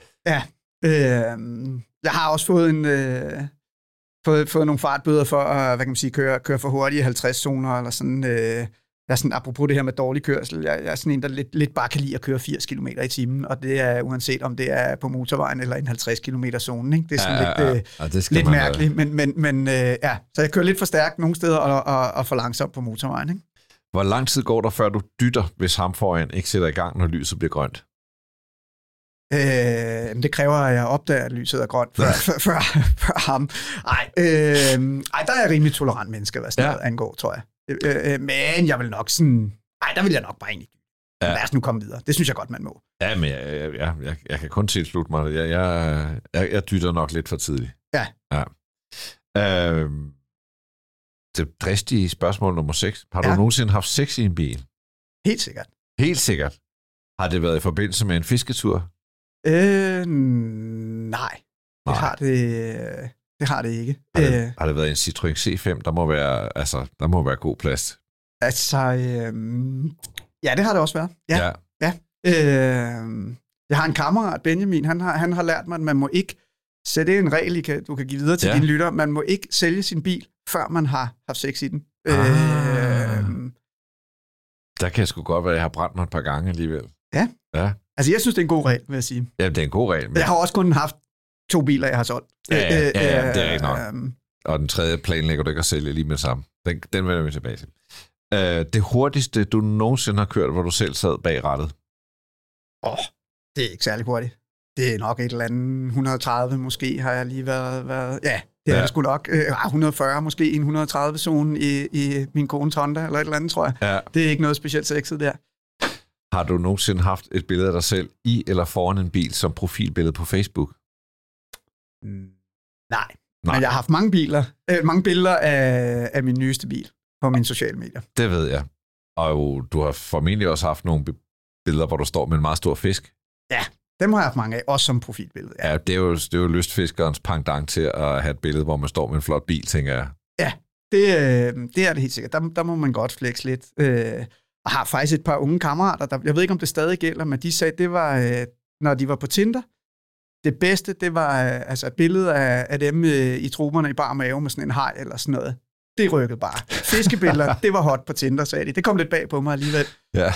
[SPEAKER 2] Øh, jeg har også fået en... Øh, fået, fået nogle fartbøder for at hvad kan man sige, køre, køre for hurtigt i 50 zoner, eller sådan... Øh, jeg er sådan, apropos det her med dårlig kørsel, jeg, jeg er sådan en, der lidt, lidt bare kan lide at køre 80 km i timen, og det er uanset om det er på motorvejen eller en 50 km zone. Ikke? Det er sådan ja, lidt, øh,
[SPEAKER 1] ja, det skal
[SPEAKER 2] lidt mærkeligt, men, men, men øh, ja, så jeg kører lidt for stærkt nogle steder og, og, og for langsomt på motorvejen. Ikke?
[SPEAKER 1] Hvor lang tid går der, før du dytter, hvis ham foran ikke sætter i gang, når lyset bliver grønt?
[SPEAKER 2] Øh, det kræver, at jeg opdager, at lyset er grønt før, før, før, før ham. Ej, øh, ej, der er jeg rimelig tolerant menneske, hvad sådan
[SPEAKER 1] Ja.
[SPEAKER 2] ja. noget angår, tror jeg. Øh, øh, men jeg vil nok sådan... Ej, der vil jeg nok bare egentlig...
[SPEAKER 1] Ja.
[SPEAKER 2] Ja. Lad os nu komme videre. Det synes jeg godt, man må.
[SPEAKER 1] Ja, men jeg, jeg, jeg, jeg, jeg kan kun tilslutte mig. Jeg, jeg, jeg, jeg dytter nok lidt for tidligt.
[SPEAKER 2] Ja.
[SPEAKER 1] ja. Øhm, det dristige spørgsmål nummer 6. Har du
[SPEAKER 2] Ja.
[SPEAKER 1] nogensinde haft sex i en bil?
[SPEAKER 2] Helt sikkert.
[SPEAKER 1] Helt sikkert. Har det været i forbindelse med en fisketur?
[SPEAKER 2] Øh, nej, det
[SPEAKER 1] Nej.
[SPEAKER 2] har det, det har det ikke.
[SPEAKER 1] Har det,
[SPEAKER 2] Øh,
[SPEAKER 1] har det været en Citroën C5? Der må være, altså, der må være god plads.
[SPEAKER 2] altså, øh, ja, det har det også været. Ja.
[SPEAKER 1] ja.
[SPEAKER 2] Øh, jeg har en kammerat, Benjamin, han har, han har lært mig, at man må ikke sætte en regel, I kan, du kan give videre til
[SPEAKER 1] Ja.
[SPEAKER 2] ja. dine lytter. Man må ikke sælge sin bil, før man har haft sex i den.
[SPEAKER 1] Ah.
[SPEAKER 2] Øh,
[SPEAKER 1] Der kan jeg sgu godt være, at jeg har brændt mig et par gange alligevel.
[SPEAKER 2] Altså, jeg synes, det er en god regel, vil jeg sige.
[SPEAKER 1] Ja, det er en god regel. Men,
[SPEAKER 2] Jeg har også kun haft to biler, jeg har solgt.
[SPEAKER 1] Ja, ja, ja, ja, det er rigtigt nok.
[SPEAKER 2] øhm,
[SPEAKER 1] Og den tredje planlægger du ikke at sælge lige med det samme. Den, den vender vi tilbage til. Øh, det hurtigste, du nogensinde har kørt, hvor du selv sad bag rattet?
[SPEAKER 2] Åh, det er ikke særlig hurtigt. Det er nok et eller andet 130 måske, har jeg lige været... været ja, det er
[SPEAKER 1] Ja.
[SPEAKER 2] ja. det sgu nok. Øh, ah, 140 måske, i en 130-zone i, i min kone Honda, eller et eller andet, tror jeg.
[SPEAKER 1] Ja.
[SPEAKER 2] Det er ikke noget specielt sexet der.
[SPEAKER 1] Har du nogensinde haft et billede af dig selv i eller foran en bil som profilbillede på Facebook?
[SPEAKER 2] Mm. Nej.
[SPEAKER 1] Nej.
[SPEAKER 2] Men jeg har haft mange biler, øh, mange billeder af, af min nyeste bil på mine sociale medier.
[SPEAKER 1] Det ved jeg. Og du har formentlig også haft nogle bi- billeder, hvor du står med en meget stor fisk.
[SPEAKER 2] Dem har jeg haft mange af, også som profilbillede. Ja.
[SPEAKER 1] Ja, det er jo, det er jo lystfiskerens pendant til at have et billede, hvor man står med en flot bil, tænker jeg.
[SPEAKER 2] Det, øh, det er det helt sikkert. Der, der må man godt flex lidt. Øh, og har faktisk et par unge kammerater, der, jeg ved ikke, om det stadig gælder, men de sagde, det var, øh, når de var på Tinder, det bedste, det var øh, altså et billede af, af dem øh, i troberne i bar mave med sådan en hej eller sådan noget. Det rykkede bare. Fiskebilleder, det var hot på Tinder, sagde de. Det kom lidt bag på mig alligevel.
[SPEAKER 1] Ja.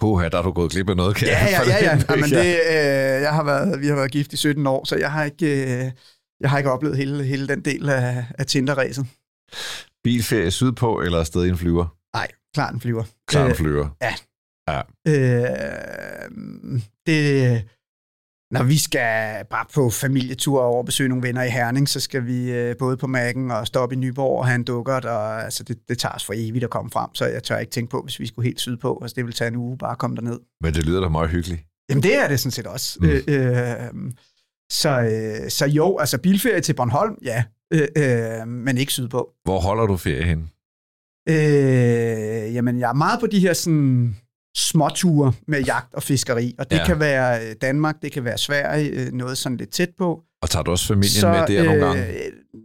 [SPEAKER 1] Puha, der er du gået glip af noget, kan
[SPEAKER 2] Ja, ja, ja, ja. Jamen, det, øh, jeg har været, vi har været gift i 17 år, så jeg har ikke, øh, jeg har ikke oplevet hele, hele den del af, af Tinder-ræset.
[SPEAKER 1] Bilferie sydpå eller afsted i en flyver?
[SPEAKER 2] Nej, klart en flyver.
[SPEAKER 1] Klar en
[SPEAKER 2] Øh,
[SPEAKER 1] flyver.
[SPEAKER 2] Øh, det, når vi skal bare på familietur over og besøge nogle venner i Herning, så skal vi øh, både på Mærken og stoppe i Nyborg og have en dukkert, og altså, det, det tager os for evigt at komme frem, så jeg tør ikke tænke på, hvis vi skulle helt sydpå, altså det vil tage en uge bare at komme derned.
[SPEAKER 1] Men det lyder da meget hyggeligt.
[SPEAKER 2] Jamen det er det sådan set også. Mm. Øh, øh, så, øh, så jo, altså bilferie til Bornholm, ja, øh, øh, men ikke sydpå.
[SPEAKER 1] Hvor holder du ferie hen?
[SPEAKER 2] Øh, jamen jeg er meget på de her sådan småture med jagt og fiskeri, og det ja. kan være øh, Danmark, det kan være Sverige, øh, noget sådan lidt tæt på.
[SPEAKER 1] Og tager du også familien så, med der øh, nogle gange?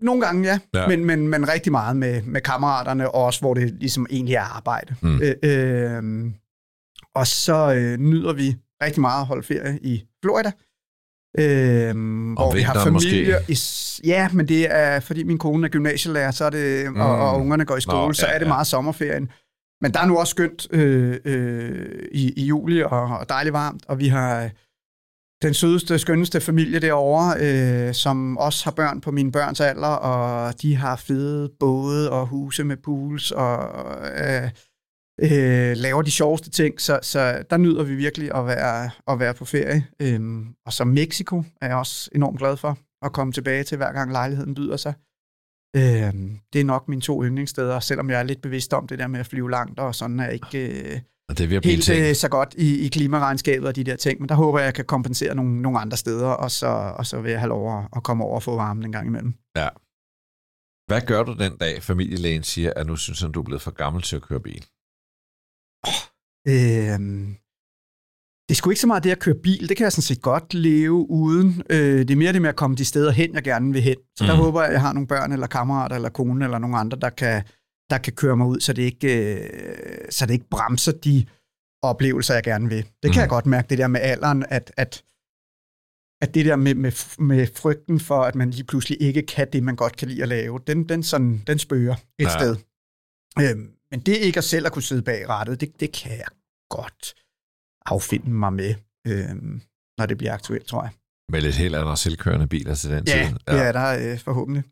[SPEAKER 2] Nogle gange, ja. ja. Men, men, men rigtig meget med, med kammeraterne, og også hvor det ligesom egentlig er arbejde. Mm. Øh, øh, og så øh, nyder vi rigtig meget at holde ferie i Florida. Øhm,
[SPEAKER 1] og hvor vi har familie.
[SPEAKER 2] I, ja, men det er, fordi min kone er gymnasielærer, så er det, mm. og, og mm. ungerne går i skole, Nå, ja, så er det ja. meget sommerferien. Men der er nu også skønt øh, øh, i, i juli, og, og dejligt varmt, og vi har den sødeste, skønneste familie derovre, øh, som også har børn på mine børns alder, og de har fede både og huse med pools, og øh, øh, laver de sjoveste ting, så, så der nyder vi virkelig at være, at være på ferie. Øh, og så Mexico er jeg også enormt glad for at komme tilbage til, hver gang lejligheden byder sig. Øh, det er nok mine to yndlingssteder, selvom jeg er lidt bevidst om det der med at flyve langt, og sådan er ikke øh,
[SPEAKER 1] og det er
[SPEAKER 2] helt øh, så godt i, i klimaregnskabet og de der ting. Men der håber jeg, at jeg kan kompensere nogle, nogle andre steder, og så, og så vil jeg have lov at komme over og få varmen en gang imellem.
[SPEAKER 1] Ja. Hvad gør du den dag, familielægen siger, at nu synes han, du er blevet for gammel til at køre bil?
[SPEAKER 2] Oh, øh, det er sgu ikke så meget det at køre bil. Det kan jeg sådan set godt leve uden. Øh, det er mere det med at komme de steder hen, jeg gerne vil hen. Så mm. der håber jeg, at jeg har nogle børn, eller kammerater, eller kone, eller nogle andre, der kan, der kan køre mig ud, så det ikke, øh, så det ikke bremser de oplevelser, jeg gerne vil. Det kan mm. jeg godt mærke, det der med alderen, at, at, at det der med, med, med frygten for, at man lige pludselig ikke kan det, man godt kan lide at lave, den, den, sådan, den spørger et ja. sted. Øh, men det ikke at selv at kunne sidde bag rattet, det, det kan jeg godt affinde mig med, øh, når det bliver aktuelt, tror jeg.
[SPEAKER 1] Med lidt helt andre selvkørende biler til den
[SPEAKER 2] ja,
[SPEAKER 1] tid.
[SPEAKER 2] Ja, det er der øh, forhåbentlig.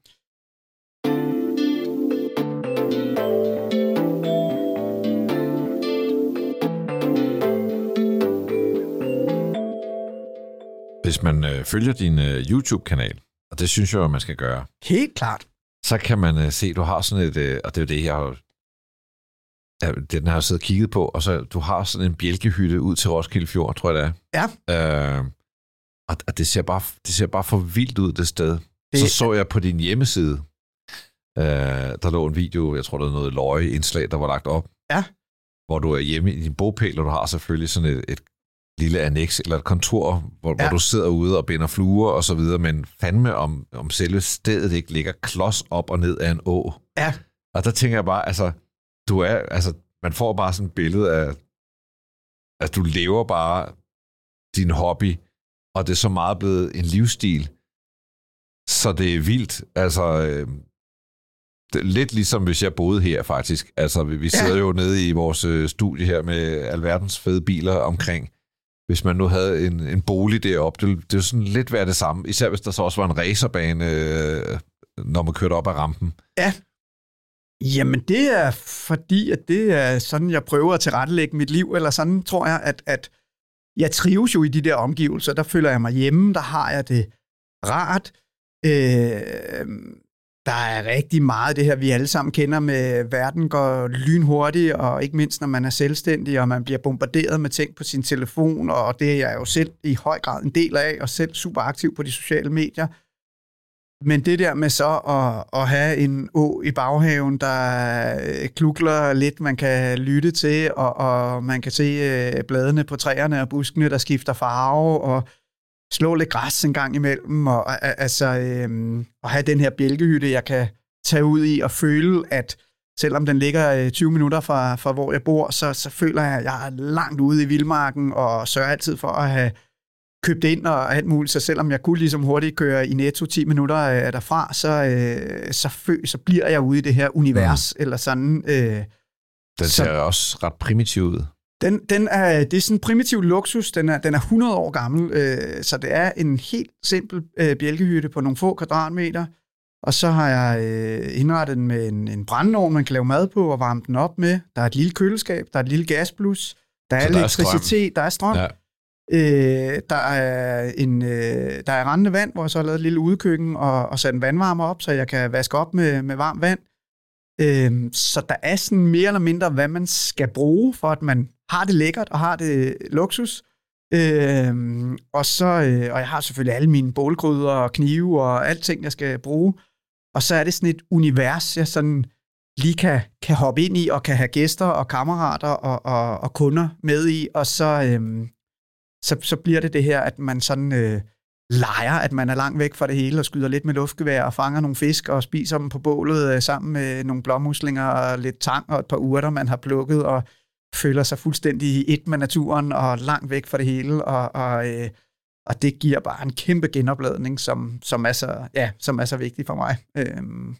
[SPEAKER 1] Hvis man øh, følger din øh, YouTube-kanal, og det synes jeg man skal gøre.
[SPEAKER 2] Helt klart.
[SPEAKER 1] Så kan man øh, se, du har sådan et, øh, og det er jo det, jeg har Ja, den har jeg siddet og kigget på, og så du har sådan en bjælkehytte ud til Roskilde Fjord, tror jeg det
[SPEAKER 2] er.
[SPEAKER 1] Ja. Øh, og det ser, bare, det ser bare for vildt ud, det sted. Det... Så så jeg på din hjemmeside, øh, der lå en video, jeg tror, der var noget løje indslag, der var lagt op.
[SPEAKER 2] Ja.
[SPEAKER 1] Hvor du er hjemme i din bogpæl, og du har selvfølgelig sådan et, et lille annex eller et kontor, hvor, ja. hvor du sidder ude og binder fluer og så videre, men fandme om, om selve stedet ikke ligger klods op og ned af en å.
[SPEAKER 2] Ja.
[SPEAKER 1] Og der tænker jeg bare, altså, du er, altså, man får bare sådan et billede af, at du lever bare din hobby, og det er så meget blevet en livsstil, så det er vildt. Altså, øh, det lidt ligesom hvis jeg boede her faktisk. Altså, vi, vi sidder ja. jo nede i vores øh, studie her med alverdens fede biler omkring. Hvis man nu havde en, en bolig deroppe, det, det er sådan lidt være det samme. Især hvis der så også var en racerbane, øh, når man kørte op ad rampen.
[SPEAKER 2] Ja, Jamen, det er fordi, at det er sådan, jeg prøver at tilrettelægge mit liv, eller sådan tror jeg, at, at jeg trives jo i de der omgivelser. Der føler jeg mig hjemme, der har jeg det rart. Øh, der er rigtig meget det her, vi alle sammen kender med, verden går lynhurtigt, og ikke mindst når man er selvstændig, og man bliver bombarderet med ting på sin telefon, og det er jeg jo selv i høj grad en del af, og selv super aktiv på de sociale medier. Men det der med så at, at have en å i baghaven, der øh, klukler lidt, man kan lytte til, og, og man kan se øh, bladene på træerne og buskene, der skifter farve, og slå lidt græs en gang imellem, og altså øhm, at have den her bjælkehytte, jeg kan tage ud i og føle, at selvom den ligger øh, 20 minutter fra, fra hvor jeg bor, så, så føler jeg, at jeg er langt ude i vildmarken, og sørger altid for at have købt ind og alt muligt, så selvom jeg kunne ligesom hurtigt køre i netto 10 minutter øh, derfra, så, øh, så, fø, så bliver jeg ude i det her univers, mm. eller sådan. Øh,
[SPEAKER 1] den ser så, også ret primitiv ud.
[SPEAKER 2] Den, den er, det er sådan en primitiv luksus, den er, den er 100 år gammel, øh, så det er en helt simpel øh, bjælkehytte på nogle få kvadratmeter, og så har jeg øh, indrettet den med en, en brændeovn, man kan lave mad på og varme den op med. Der er et lille køleskab, der er et lille gasblus, der er, er elektricitet, der er strøm. Der er strøm. Ja. Øh, der, er en, øh, der er rendende vand, hvor jeg så har lavet et lille udkøkken og, og sat en vandvarmer op, så jeg kan vaske op med, med varmt vand. Øh, så der er sådan mere eller mindre, hvad man skal bruge, for at man har det lækkert og har det luksus. Øh, og, så, øh, og jeg har selvfølgelig alle mine bålgryder og knive og alting, jeg skal bruge. Og så er det sådan et univers, jeg sådan lige kan, kan hoppe ind i, og kan have gæster og kammerater og, og, og kunder med i, og så, Øh, så, så bliver det det her, at man sådan øh, leger, at man er langt væk fra det hele, og skyder lidt med luftgevær, og fanger nogle fisk, og spiser dem på bålet øh, sammen med nogle blåmuslinger, og lidt tang, og et par urter, man har plukket, og føler sig fuldstændig i et med naturen, og langt væk fra det hele, og, og, øh, og det giver bare en kæmpe genopladning, som, som, er, så, ja, som er så vigtig for mig. Øhm,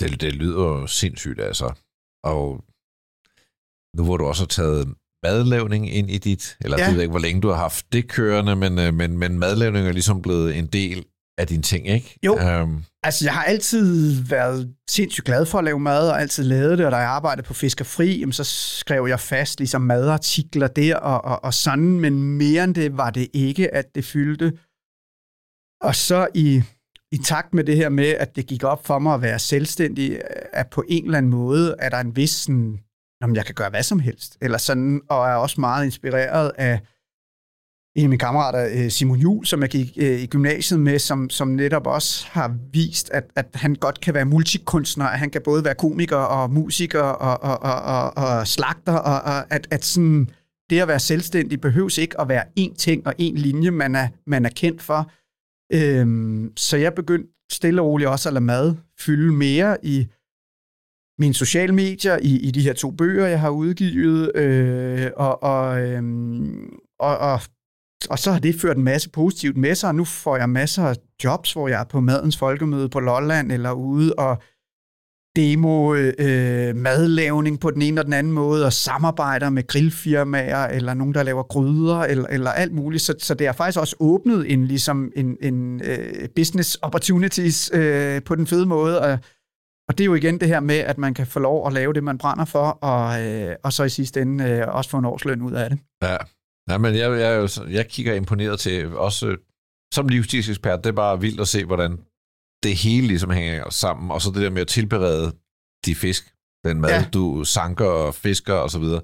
[SPEAKER 1] det, det lyder sindssygt, altså. Og nu hvor du også har taget madlavning ind i dit, eller ja. jeg ved ikke, hvor længe du har haft det kørende, men, øh, men, men madlavning er ligesom blevet en del af dine ting, ikke?
[SPEAKER 2] Jo, um, altså jeg har altid været sindssygt glad for at lave mad, og altid lavet det, og da jeg arbejdede på Fiskerfri, jamen, så skrev jeg fast ligesom madartikler der, og, og, og sådan, men mere end det var det ikke, at det fyldte. Og så i i takt med det her med, at det gik op for mig at være selvstændig, at på en eller anden måde er der en vis sådan, om jeg kan gøre hvad som helst, eller sådan, og er også meget inspireret af en af mine kammerater, øh, Simon Jul, som jeg gik øh, i gymnasiet med, som, som netop også har vist, at, at han godt kan være multikunstner, at han kan både være komiker og musiker og, og, og, og, og slagter, og, og at, at sådan, det at være selvstændig behøves ikke at være én ting og én linje, man er, man er kendt for. Øhm, så jeg begyndte stille og roligt også at lade mad fylde mere i mine sociale medier, i, i de her to bøger, jeg har udgivet, øh, og, og, øh, og, og, og så har det ført en masse positivt med sig, og nu får jeg masser af jobs, hvor jeg er på Madens Folkemøde på Lolland, eller ude og demo øh, madlavning på den ene og den anden måde, og samarbejder med grillfirmaer, eller nogen, der laver gryder, eller, eller alt muligt. Så, så det har faktisk også åbnet en, ligesom en, en uh, business opportunities uh, på den fede måde, og, og det er jo igen det her med, at man kan få lov at lave det, man brænder for, og, uh, og så i sidste ende uh, også få en årsløn ud af det.
[SPEAKER 1] Ja, ja men jeg, jeg, jeg kigger imponeret til, også som livsstilsekspert, det er bare vildt at se, hvordan det hele ligesom hænger sammen, og så det der med at tilberede de fisk, den mad, ja. du sanker og fisker og så videre,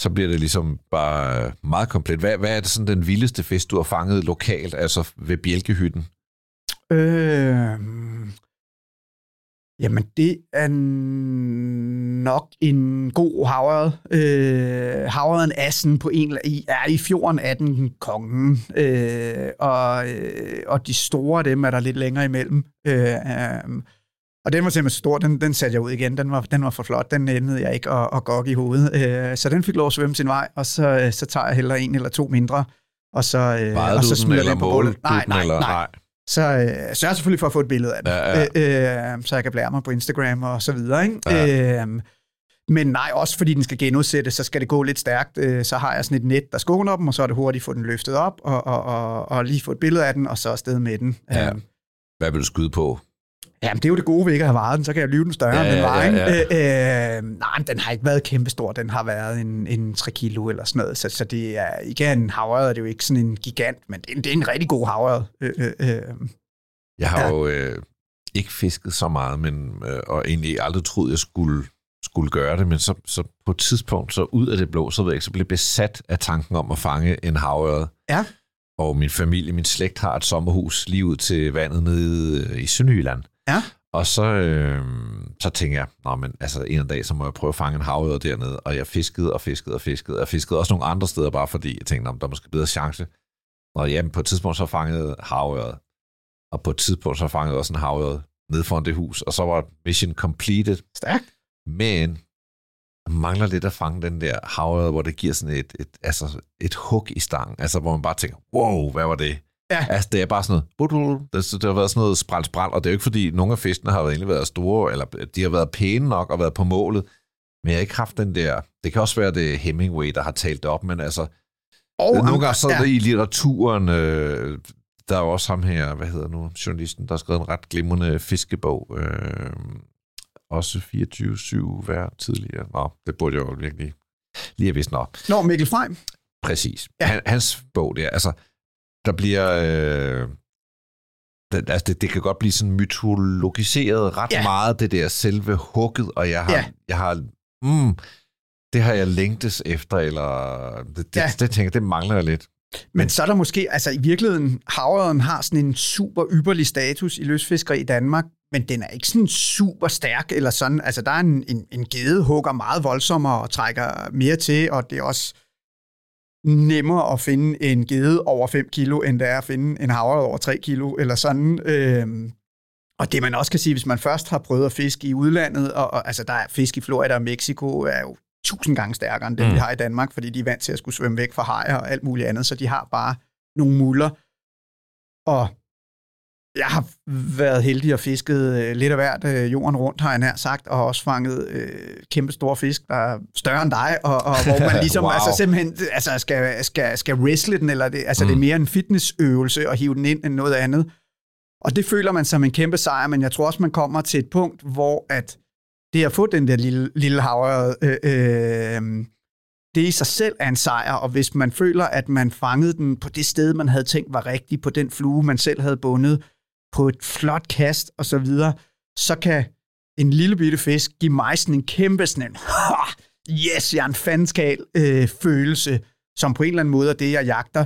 [SPEAKER 1] så bliver det ligesom bare meget komplet. Hvad, hvad er det sådan den vildeste fisk, du har fanget lokalt, altså ved bjælkehytten?
[SPEAKER 2] Øh, jamen, det er nok en god havred. Øh, havren Assen på en i, er i fjorden af den kongen. Øh, og, øh, og de store dem er der lidt længere imellem. Øh, øh, og den var simpelthen så stor, den, den satte jeg ud igen. Den var, den var for flot, den endte jeg ikke at, at gokke i hovedet. Øh, så den fik lov at svømme sin vej, og så, øh, så tager jeg heller en eller to mindre, og så, øh, og så smider den på bålet.
[SPEAKER 1] Nej, nej, nej. nej.
[SPEAKER 2] Så øh, sørger selvfølgelig for at få et billede af det, ja, ja. Øh, øh, så jeg kan blære mig på Instagram og så videre. Ikke? Ja. Øh, men nej, også fordi den skal genudsættes, så skal det gå lidt stærkt. Øh, så har jeg sådan et net, der skåner dem, og så er det hurtigt at få den løftet op, og, og, og, og lige få et billede af den, og så afsted med den.
[SPEAKER 1] Ja. Øh, Hvad vil du skyde på?
[SPEAKER 2] Jamen, det er jo det gode ved ikke at have varet den, så kan jeg lyve den større, ja, end den var. Ja, ja. Øh, øh, nej, den har ikke været kæmpestor. Den har været en, en 3 kilo eller sådan noget. Så, så det er igen, havret er det jo ikke sådan en gigant, men det er en, det er en rigtig god havret. Øh, øh, øh.
[SPEAKER 1] Jeg har ja. jo øh, ikke fisket så meget, men, øh, og egentlig aldrig troet, jeg skulle, skulle gøre det, men så, så på et tidspunkt, så ud af det blå, så ved jeg ikke, så blev besat af tanken om at fange en havørred.
[SPEAKER 2] Ja.
[SPEAKER 1] Og min familie, min slægt har et sommerhus lige ud til vandet nede i Sønderjylland.
[SPEAKER 2] Ja.
[SPEAKER 1] Og så, øh, så tænkte jeg, Nå, men, altså, en dag, så må jeg prøve at fange en havørred dernede. Og jeg fiskede og fiskede og fiskede. Jeg fiskede også nogle andre steder, bare fordi jeg tænkte, der er måske bedre chance. Og jamen, på et tidspunkt så fangede havørred og på et tidspunkt så fangede også en havørred ned foran det hus, og så var mission completed.
[SPEAKER 2] Stærkt.
[SPEAKER 1] Men mangler lidt at fange den der havørred, hvor det giver sådan et, et, altså et hug i stangen, altså hvor man bare tænker, wow, hvad var det?
[SPEAKER 2] Ja.
[SPEAKER 1] Altså, det er bare sådan noget, det, det har været sådan noget spræl, spræl, og det er jo ikke fordi, nogle af fiskene har egentlig været store, eller de har været pæne nok og været på målet, men jeg har ikke haft den der, det kan også være det Hemingway, der har talt det op, men altså, og, nogle gange så ja. i litteraturen, øh, der er jo også ham her, hvad hedder nu, journalisten, der har skrevet en ret glimrende fiskebog. Øh, også 24-7 hver tidligere. Nå, det burde jeg jo virkelig lige have vidst.
[SPEAKER 2] Nå, Nå Mikkel Freim.
[SPEAKER 1] Præcis. Ja. Han, hans bog der, altså, der bliver... Øh, det, altså det, det kan godt blive sådan mytologiseret ret ja. meget, det der selve hugget, og jeg har, ja. jeg har mm, det har jeg længtes efter, eller det, det, ja. det, det tænker det mangler jeg lidt.
[SPEAKER 2] Men så er der måske, altså i virkeligheden, havren har sådan en super ypperlig status i løsfiskeri i Danmark, men den er ikke sådan super stærk eller sådan. Altså der er en, en, en gede hugger meget voldsommere og trækker mere til, og det er også nemmere at finde en gede over 5 kilo, end det er at finde en havre over 3 kilo, eller sådan. Øhm, og det man også kan sige, hvis man først har prøvet at fiske i udlandet, og, og altså der er fisk i Florida og Mexico, er jo tusind gange stærkere end det, mm. vi har i Danmark, fordi de er vant til at skulle svømme væk fra hajer og alt muligt andet, så de har bare nogle muller. Og jeg har været heldig og fisket øh, lidt af hvert øh, jorden rundt, har jeg nær sagt, og også fanget øh, kæmpe store fisk, der er større end dig, og, og hvor man ligesom wow. altså, simpelthen altså, skal, skal, skal wrestle den, eller det, altså, mm. det er mere en fitnessøvelse at hive den ind end noget andet. Og det føler man som en kæmpe sejr, men jeg tror også, man kommer til et punkt, hvor at det at få den der lille, lille havre, øh, øh, det i sig selv er en sejr, og hvis man føler, at man fangede den på det sted, man havde tænkt var rigtigt, på den flue, man selv havde bundet, på et flot kast og så videre, så kan en lille bitte fisk give mig sådan en kæmpe sådan en, yes, jeg er en fanskal øh, følelse, som på en eller anden måde er det, jeg jagter,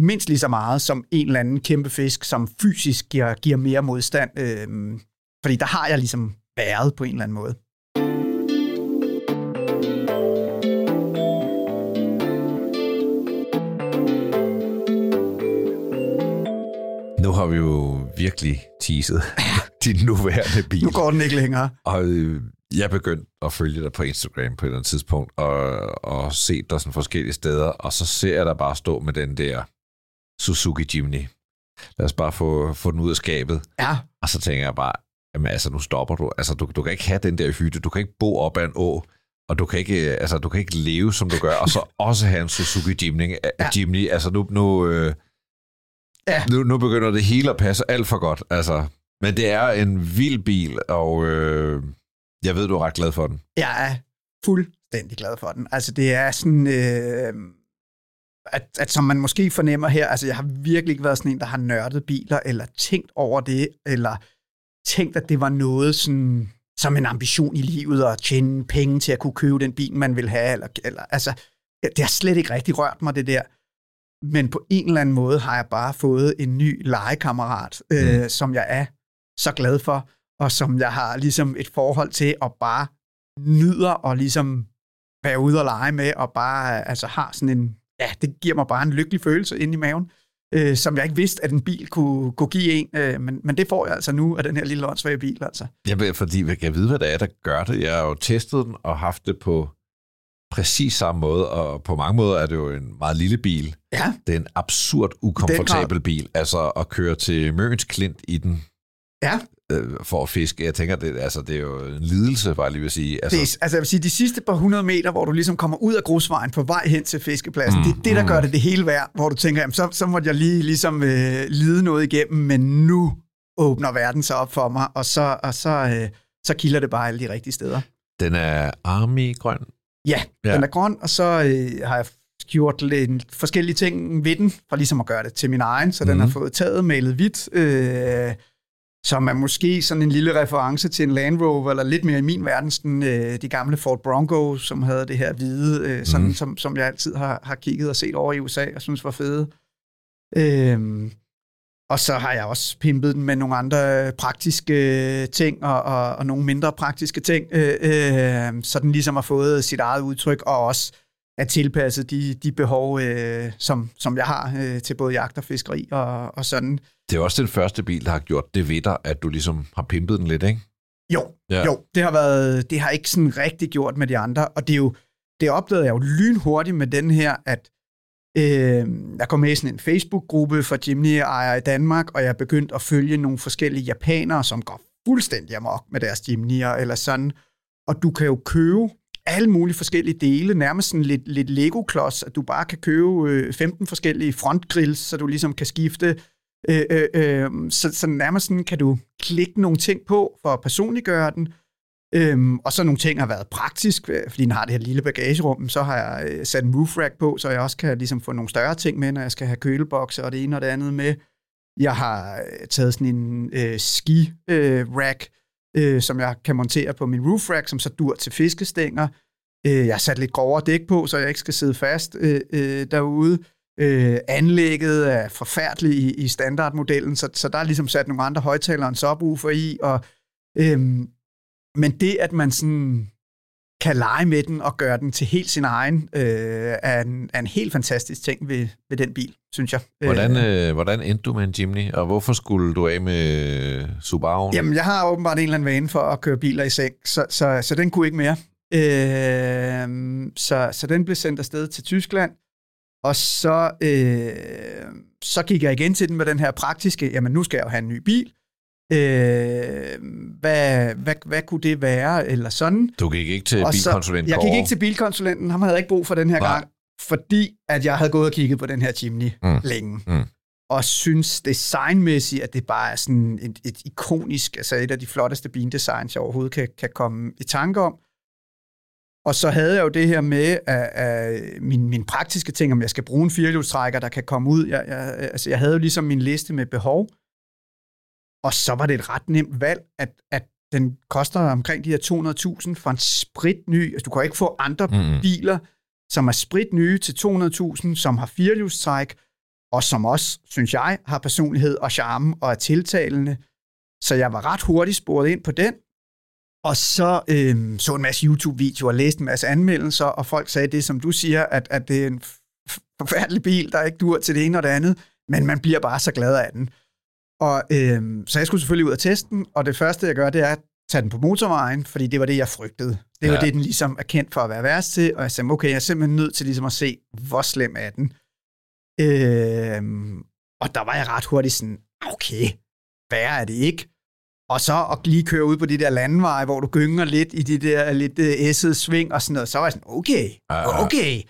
[SPEAKER 2] mindst lige så meget som en eller anden kæmpe fisk, som fysisk giver, giver mere modstand. Øh, fordi der har jeg ligesom været på en eller anden måde.
[SPEAKER 1] Nu har vi jo virkelig teaset din nuværende bil.
[SPEAKER 2] Nu går den ikke længere.
[SPEAKER 1] Og øh, jeg begyndte at følge dig på Instagram på et eller andet tidspunkt, og, og se dig sådan forskellige steder, og så ser jeg dig bare stå med den der Suzuki Jimny. Lad os bare få, få den ud af skabet.
[SPEAKER 2] Ja.
[SPEAKER 1] Og så tænker jeg bare, jamen altså, nu stopper du. Altså, du, du kan ikke have den der hytte. Du kan ikke bo op ad en å, og du kan ikke, altså, du kan ikke leve, som du gør, og så også have en Suzuki Jimny. Ja. Jimny. Altså, nu, nu, øh, ja. nu, nu begynder det hele at passe alt for godt. Altså, men det er en vild bil, og øh, jeg ved, du er ret glad for den.
[SPEAKER 2] Jeg er fuldstændig glad for den. Altså, det er sådan... Øh, at, at som man måske fornemmer her, altså jeg har virkelig ikke været sådan en, der har nørdet biler, eller tænkt over det, eller tænkt, at det var noget sådan, som en ambition i livet, at tjene penge til at kunne købe den bil, man vil have. Eller, eller, altså, det har slet ikke rigtig rørt mig, det der. Men på en eller anden måde har jeg bare fået en ny legekammerat, øh, mm. som jeg er så glad for, og som jeg har ligesom et forhold til, og bare nyder og ligesom være ude og lege med, og bare altså har sådan en, ja, det giver mig bare en lykkelig følelse ind i maven øh, som jeg ikke vidste, at en bil kunne, kunne give en. Øh, men, men det får jeg altså nu af den her lille åndssvage bil. Altså.
[SPEAKER 1] Ja, fordi jeg kan vide, hvad det er, der gør det. Jeg har jo testet den og haft det på præcis samme måde, og på mange måder er det jo en meget lille bil.
[SPEAKER 2] Ja.
[SPEAKER 1] Det er en absurd ukomfortabel bil. Altså at køre til Møns Klint i den.
[SPEAKER 2] Ja
[SPEAKER 1] øh, for at fiske. Jeg tænker, det, altså, det er jo en lidelse, bare lige vil sige.
[SPEAKER 2] Altså, det er, altså jeg vil sige, de sidste par hundrede meter, hvor du ligesom kommer ud af grusvejen på vej hen til fiskepladsen, mm, det er det, der mm. gør det det hele værd, hvor du tænker, jamen, så, så måtte jeg lige ligesom øh, lide noget igennem, men nu åbner verden sig op for mig, og så, og så, øh, så kilder det bare alle de rigtige steder.
[SPEAKER 1] Den er army-grøn?
[SPEAKER 2] Ja, ja, den er grøn, og så øh, har jeg gjort lidt forskellige ting ved den, for ligesom at gøre det til min egen, så mm. den har fået taget, malet hvidt, øh, som er måske sådan en lille reference til en Land Rover, eller lidt mere i min verden, sådan, øh, de gamle Ford Bronco, som havde det her hvide, øh, sådan, mm. som, som jeg altid har, har kigget og set over i USA, og synes var fede. Øhm, og så har jeg også pimpet den med nogle andre praktiske ting, og, og, og nogle mindre praktiske ting, øh, øh, så den ligesom har fået sit eget udtryk, og også er tilpasset de, de behov, øh, som, som jeg har øh, til både jagt og fiskeri og, og sådan.
[SPEAKER 1] Det er også den første bil, der har gjort det ved dig, at du ligesom har pimpet den lidt, ikke?
[SPEAKER 2] Jo, ja. jo. Det har, været, det har ikke sådan rigtig gjort med de andre, og det er jo, det opdagede jeg jo lynhurtigt med den her, at øh, jeg kom med i sådan en Facebook-gruppe for Jimny-ejere i Danmark, og jeg begyndte at følge nogle forskellige japanere, som går fuldstændig amok med deres Jimny'er eller sådan. Og du kan jo købe alle mulige forskellige dele, nærmest sådan lidt, lidt Lego-klods, at du bare kan købe øh, 15 forskellige frontgrills, så du ligesom kan skifte. Øh, øh, øh, så, så nærmest sådan kan du klikke nogle ting på for at personliggøre den, Øhm, og så nogle ting har været praktisk, øh, fordi den har det her lille bagagerum, så har jeg øh, sat en roof rack på, så jeg også kan ligesom få nogle større ting med, når jeg skal have kølebokser og det ene og det andet med. Jeg har øh, taget sådan en øh, ski-rack, øh, øh, som jeg kan montere på min roof rack, som så dur til fiskestænger. Øh, jeg har sat lidt grovere dæk på, så jeg ikke skal sidde fast øh, øh, derude. Øh, anlægget er forfærdeligt i, i standardmodellen, så, så der er ligesom sat nogle andre højtalere end subwoofer i, og øhm, men det, at man sådan kan lege med den og gøre den til helt sin egen, øh, er, en, er en helt fantastisk ting ved, ved den bil, synes jeg.
[SPEAKER 1] Hvordan, øh, hvordan endte du med en Jimny, og hvorfor skulle du af med Subaru?
[SPEAKER 2] Jamen, jeg har åbenbart en eller anden vane for at køre biler i seng, så, så, så den kunne ikke mere. Øh, så, så den blev sendt afsted til Tyskland, og så, øh, så gik jeg igen til den med den her praktiske, jamen nu skal jeg jo have en ny bil, Øh, hvad, hvad, hvad kunne det være, eller sådan.
[SPEAKER 1] Du gik ikke til bilkonsulenten?
[SPEAKER 2] Jeg gik ikke til bilkonsulenten, ham havde jeg ikke brug for den her Nej. gang, fordi at jeg havde gået og kigget på den her chimney mm. længe. Mm. Og synes designmæssigt, at det bare er sådan et, et ikonisk, altså et af de flotteste bildesigns, jeg overhovedet kan, kan komme i tanke om. Og så havde jeg jo det her med at, at min, min praktiske ting, om jeg skal bruge en firehjulstrækker, der kan komme ud. Jeg, jeg, altså jeg havde jo ligesom min liste med behov, og så var det et ret nemt valg, at, at den koster omkring de her 200.000 for en spritny. Altså, du kan ikke få andre mm. biler, som er spritnye til 200.000, som har firehjulstræk, og som også, synes jeg, har personlighed og charme og er tiltalende. Så jeg var ret hurtigt sporet ind på den, og så øh, så en masse YouTube-videoer, læste en masse anmeldelser, og folk sagde det, som du siger, at, at det er en forfærdelig bil, der ikke dur til det ene og det andet, men man bliver bare så glad af den. Og øh, så jeg skulle selvfølgelig ud og teste den, og det første, jeg gør, det er at tage den på motorvejen, fordi det var det, jeg frygtede. Det var ja. det, den ligesom er kendt for at være værst til, og jeg sagde, okay, jeg er simpelthen nødt til ligesom at se, hvor slem er den. Øh, og der var jeg ret hurtigt sådan, okay, værre er det ikke. Og så at lige køre ud på de der landeveje, hvor du gynger lidt i de der lidt æssede sving og sådan noget, så var jeg sådan, okay, okay.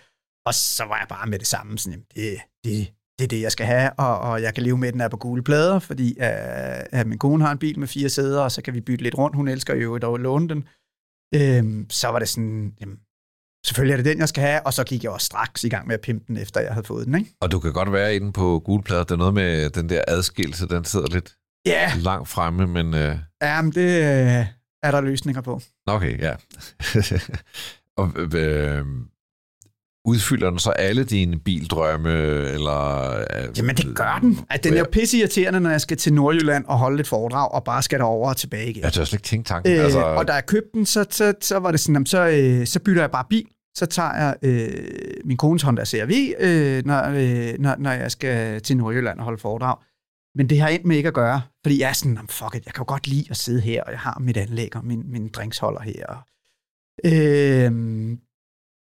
[SPEAKER 2] Og så var jeg bare med det samme, sådan, det, det, det er det, jeg skal have, og, og jeg kan leve med, at den er på gule plader, fordi uh, at min kone har en bil med fire sæder, og så kan vi bytte lidt rundt. Hun elsker jo at låne den. Øhm, så var det sådan, jamen, selvfølgelig er det den, jeg skal have, og så gik jeg også straks i gang med at pimpe den, efter jeg havde fået den. Ikke?
[SPEAKER 1] Og du kan godt være inde på gule plader. Det er noget med den der adskillelse, den sidder lidt yeah. langt fremme, men... Uh...
[SPEAKER 2] Ja, men det uh, er der løsninger på.
[SPEAKER 1] Okay, ja. og, øh, udfylder den så alle dine bildrømme, eller...
[SPEAKER 2] Jamen, det gør den. At den er jo pisse irriterende, når jeg skal til Nordjylland og holde et foredrag, og bare skal derover og tilbage igen.
[SPEAKER 1] Jeg tør slet ikke tænke tanken. Øh,
[SPEAKER 2] altså... Og da jeg købte den, så, så, så var det sådan, så, øh, så bytter jeg bare bil. Så tager jeg øh, min kones Honda CRV, øh, når, øh, når, når jeg skal til Nordjylland og holde foredrag. Men det har endt med ikke at gøre, fordi jeg er sådan, fuck it, jeg kan jo godt lide at sidde her, og jeg har mit anlæg og min, min drinksholder her. Øh,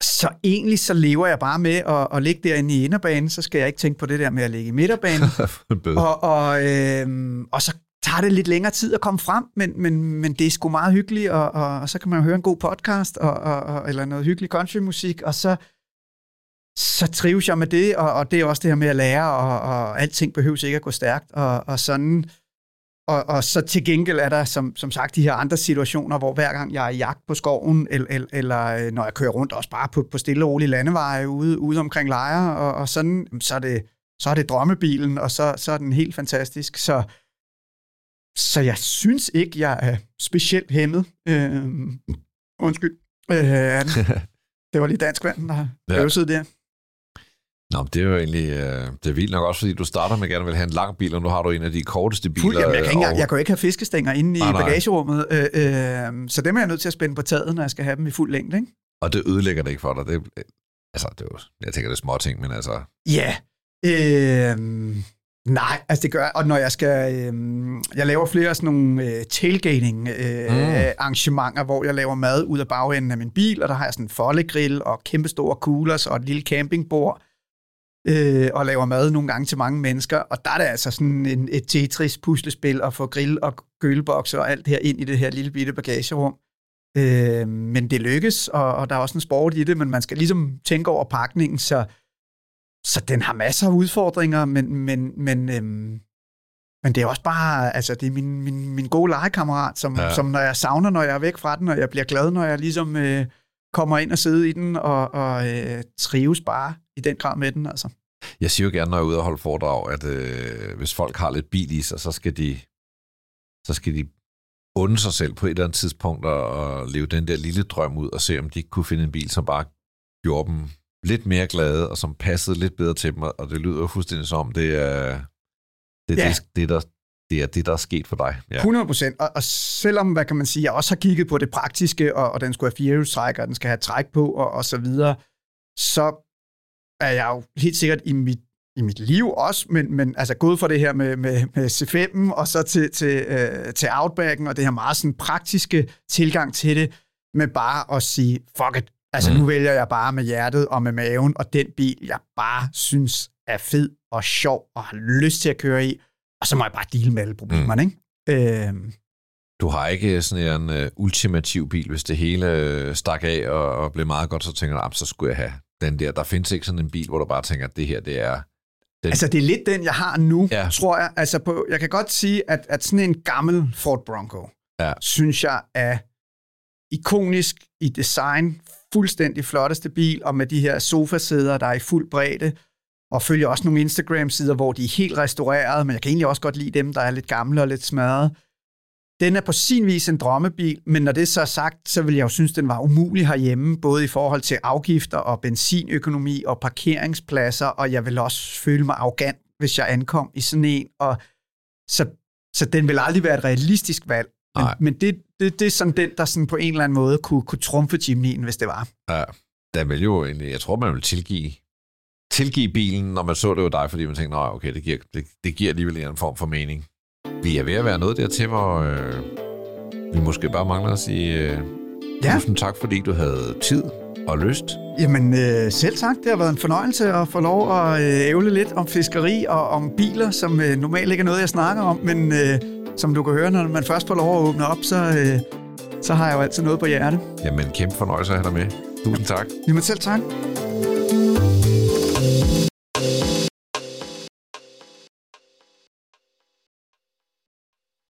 [SPEAKER 2] så egentlig så lever jeg bare med at, at ligge derinde i inderbanen, så skal jeg ikke tænke på det der med at ligge i midterbanen. og, og, øh, og så tager det lidt længere tid at komme frem, men, men, men det er sgu meget hyggeligt, og, og, og så kan man høre en god podcast, og, og, eller noget hyggelig countrymusik, og så, så trives jeg med det, og, og det er også det her med at lære, og, og alting behøver ikke at gå stærkt, og, og sådan og, og så til gengæld er der som, som sagt de her andre situationer, hvor hver gang jeg er i jagt på skoven, eller, eller, eller øh, når jeg kører rundt også bare på, på stille og rolige landeveje ude, ude omkring lejre, og, og sådan, så er, det, så er det drømmebilen, og så, så er den helt fantastisk. Så, så jeg synes ikke, jeg er specielt hæmmet. Øh, undskyld. Øh, det var lige dansk vand, der ja. der.
[SPEAKER 1] Nå, det er jo egentlig øh, det er vildt nok også, fordi du starter med at gerne vil have en lang bil, og nu har du en af de korteste biler. Fuld,
[SPEAKER 2] jamen, jeg, kan ikke, og... jeg kan jo ikke have fiskestænger inde i nej, bagagerummet, øh, øh, så dem er jeg nødt til at spænde på taget, når jeg skal have dem i fuld længde. Ikke?
[SPEAKER 1] Og det ødelægger det ikke for dig? Det, altså, det er jo, jeg tænker, det er små ting, men altså...
[SPEAKER 2] Ja, øh, Nej, altså det gør og når jeg skal, øh, jeg laver flere sådan nogle øh, tailgating øh, mm. arrangementer, hvor jeg laver mad ud af bagenden af min bil, og der har jeg sådan en foldegrill og kæmpe store coolers og et lille campingbord, øh, og laver mad nogle gange til mange mennesker, og der er det altså sådan en, et Tetris-puslespil at få grill og kølebokse og alt det her ind i det her lille bitte bagagerum. Øh, men det lykkes, og, og der er også en sport i det, men man skal ligesom tænke over pakningen, så, så den har masser af udfordringer, men, men, men, øhm, men det er også bare, altså det er min, min, min gode legekammerat, som, ja. som når jeg savner, når jeg er væk fra den, og jeg bliver glad, når jeg ligesom øh, kommer ind og sidder i den, og, og øh, trives bare i den grad med den, altså.
[SPEAKER 1] Jeg siger jo gerne, når jeg er ude og holde foredrag, at øh, hvis folk har lidt bil i sig, så skal de, så skal de unde sig selv på et eller andet tidspunkt og, og leve den der lille drøm ud og se, om de kunne finde en bil, som bare gjorde dem lidt mere glade, og som passede lidt bedre til dem, og det lyder jo fuldstændig som, det er det, ja. det, det, der, det er det, der er sket for dig.
[SPEAKER 2] Ja. 100 procent. Og, og selvom, hvad kan man sige, jeg også har kigget på det praktiske, og, og den skulle have firehjulstræk, og den skal have træk på, og, og så videre, så er jeg jo helt sikkert i mit i mit liv også, men, men altså gået fra det her med, med, med C5'en og så til, til, øh, til Outbacken og det her meget sådan praktiske tilgang til det, med bare at sige, fuck it, altså mm. nu vælger jeg bare med hjertet og med maven, og den bil, jeg bare synes er fed og sjov og har lyst til at køre i, og så må jeg bare dele med alle problemerne, mm. ikke? Øh,
[SPEAKER 1] du har ikke sådan en uh, ultimativ bil, hvis det hele uh, stak af og, og blev meget godt, så tænker du, så skulle jeg have den der. Der findes ikke sådan en bil, hvor du bare tænker, at det her, det er
[SPEAKER 2] den... Altså, det er lidt den, jeg har nu, ja. tror jeg. Altså, på, jeg kan godt sige, at, at sådan en gammel Ford Bronco, ja. synes jeg er ikonisk i design, fuldstændig flotteste bil, og med de her sofasæder, der er i fuld bredde, og følger også nogle Instagram-sider, hvor de er helt restaureret, men jeg kan egentlig også godt lide dem, der er lidt gamle og lidt smadret. Den er på sin vis en drømmebil, men når det så er sagt, så vil jeg jo synes, den var umulig herhjemme, både i forhold til afgifter og benzinøkonomi og parkeringspladser, og jeg vil også føle mig arrogant, hvis jeg ankom i sådan en, og så, så den vil aldrig være et realistisk valg. Men, men det, det, det er sådan den, der sådan på en eller anden måde kunne, kunne trumfe Jimny'en, hvis det var.
[SPEAKER 1] Ja, der vil jo en, jeg tror, man vil tilgive, tilgive bilen, når man så det jo dig, fordi man tænkte, okay, det giver, det, det giver alligevel en form for mening. Vi er ved at være noget dertil, hvor øh, vi måske bare mangler at sige øh, ja. tusind tak, fordi du havde tid og lyst.
[SPEAKER 2] Jamen øh, selv tak, det har været en fornøjelse at få lov at øh, ævle lidt om fiskeri og om biler, som øh, normalt ikke er noget, jeg snakker om, men øh, som du kan høre, når man først får lov at åbne op, så, øh, så har jeg jo altid noget på hjerte.
[SPEAKER 1] Jamen kæmpe fornøjelse at have dig med. Tusind tak.
[SPEAKER 2] Jamen selv tak.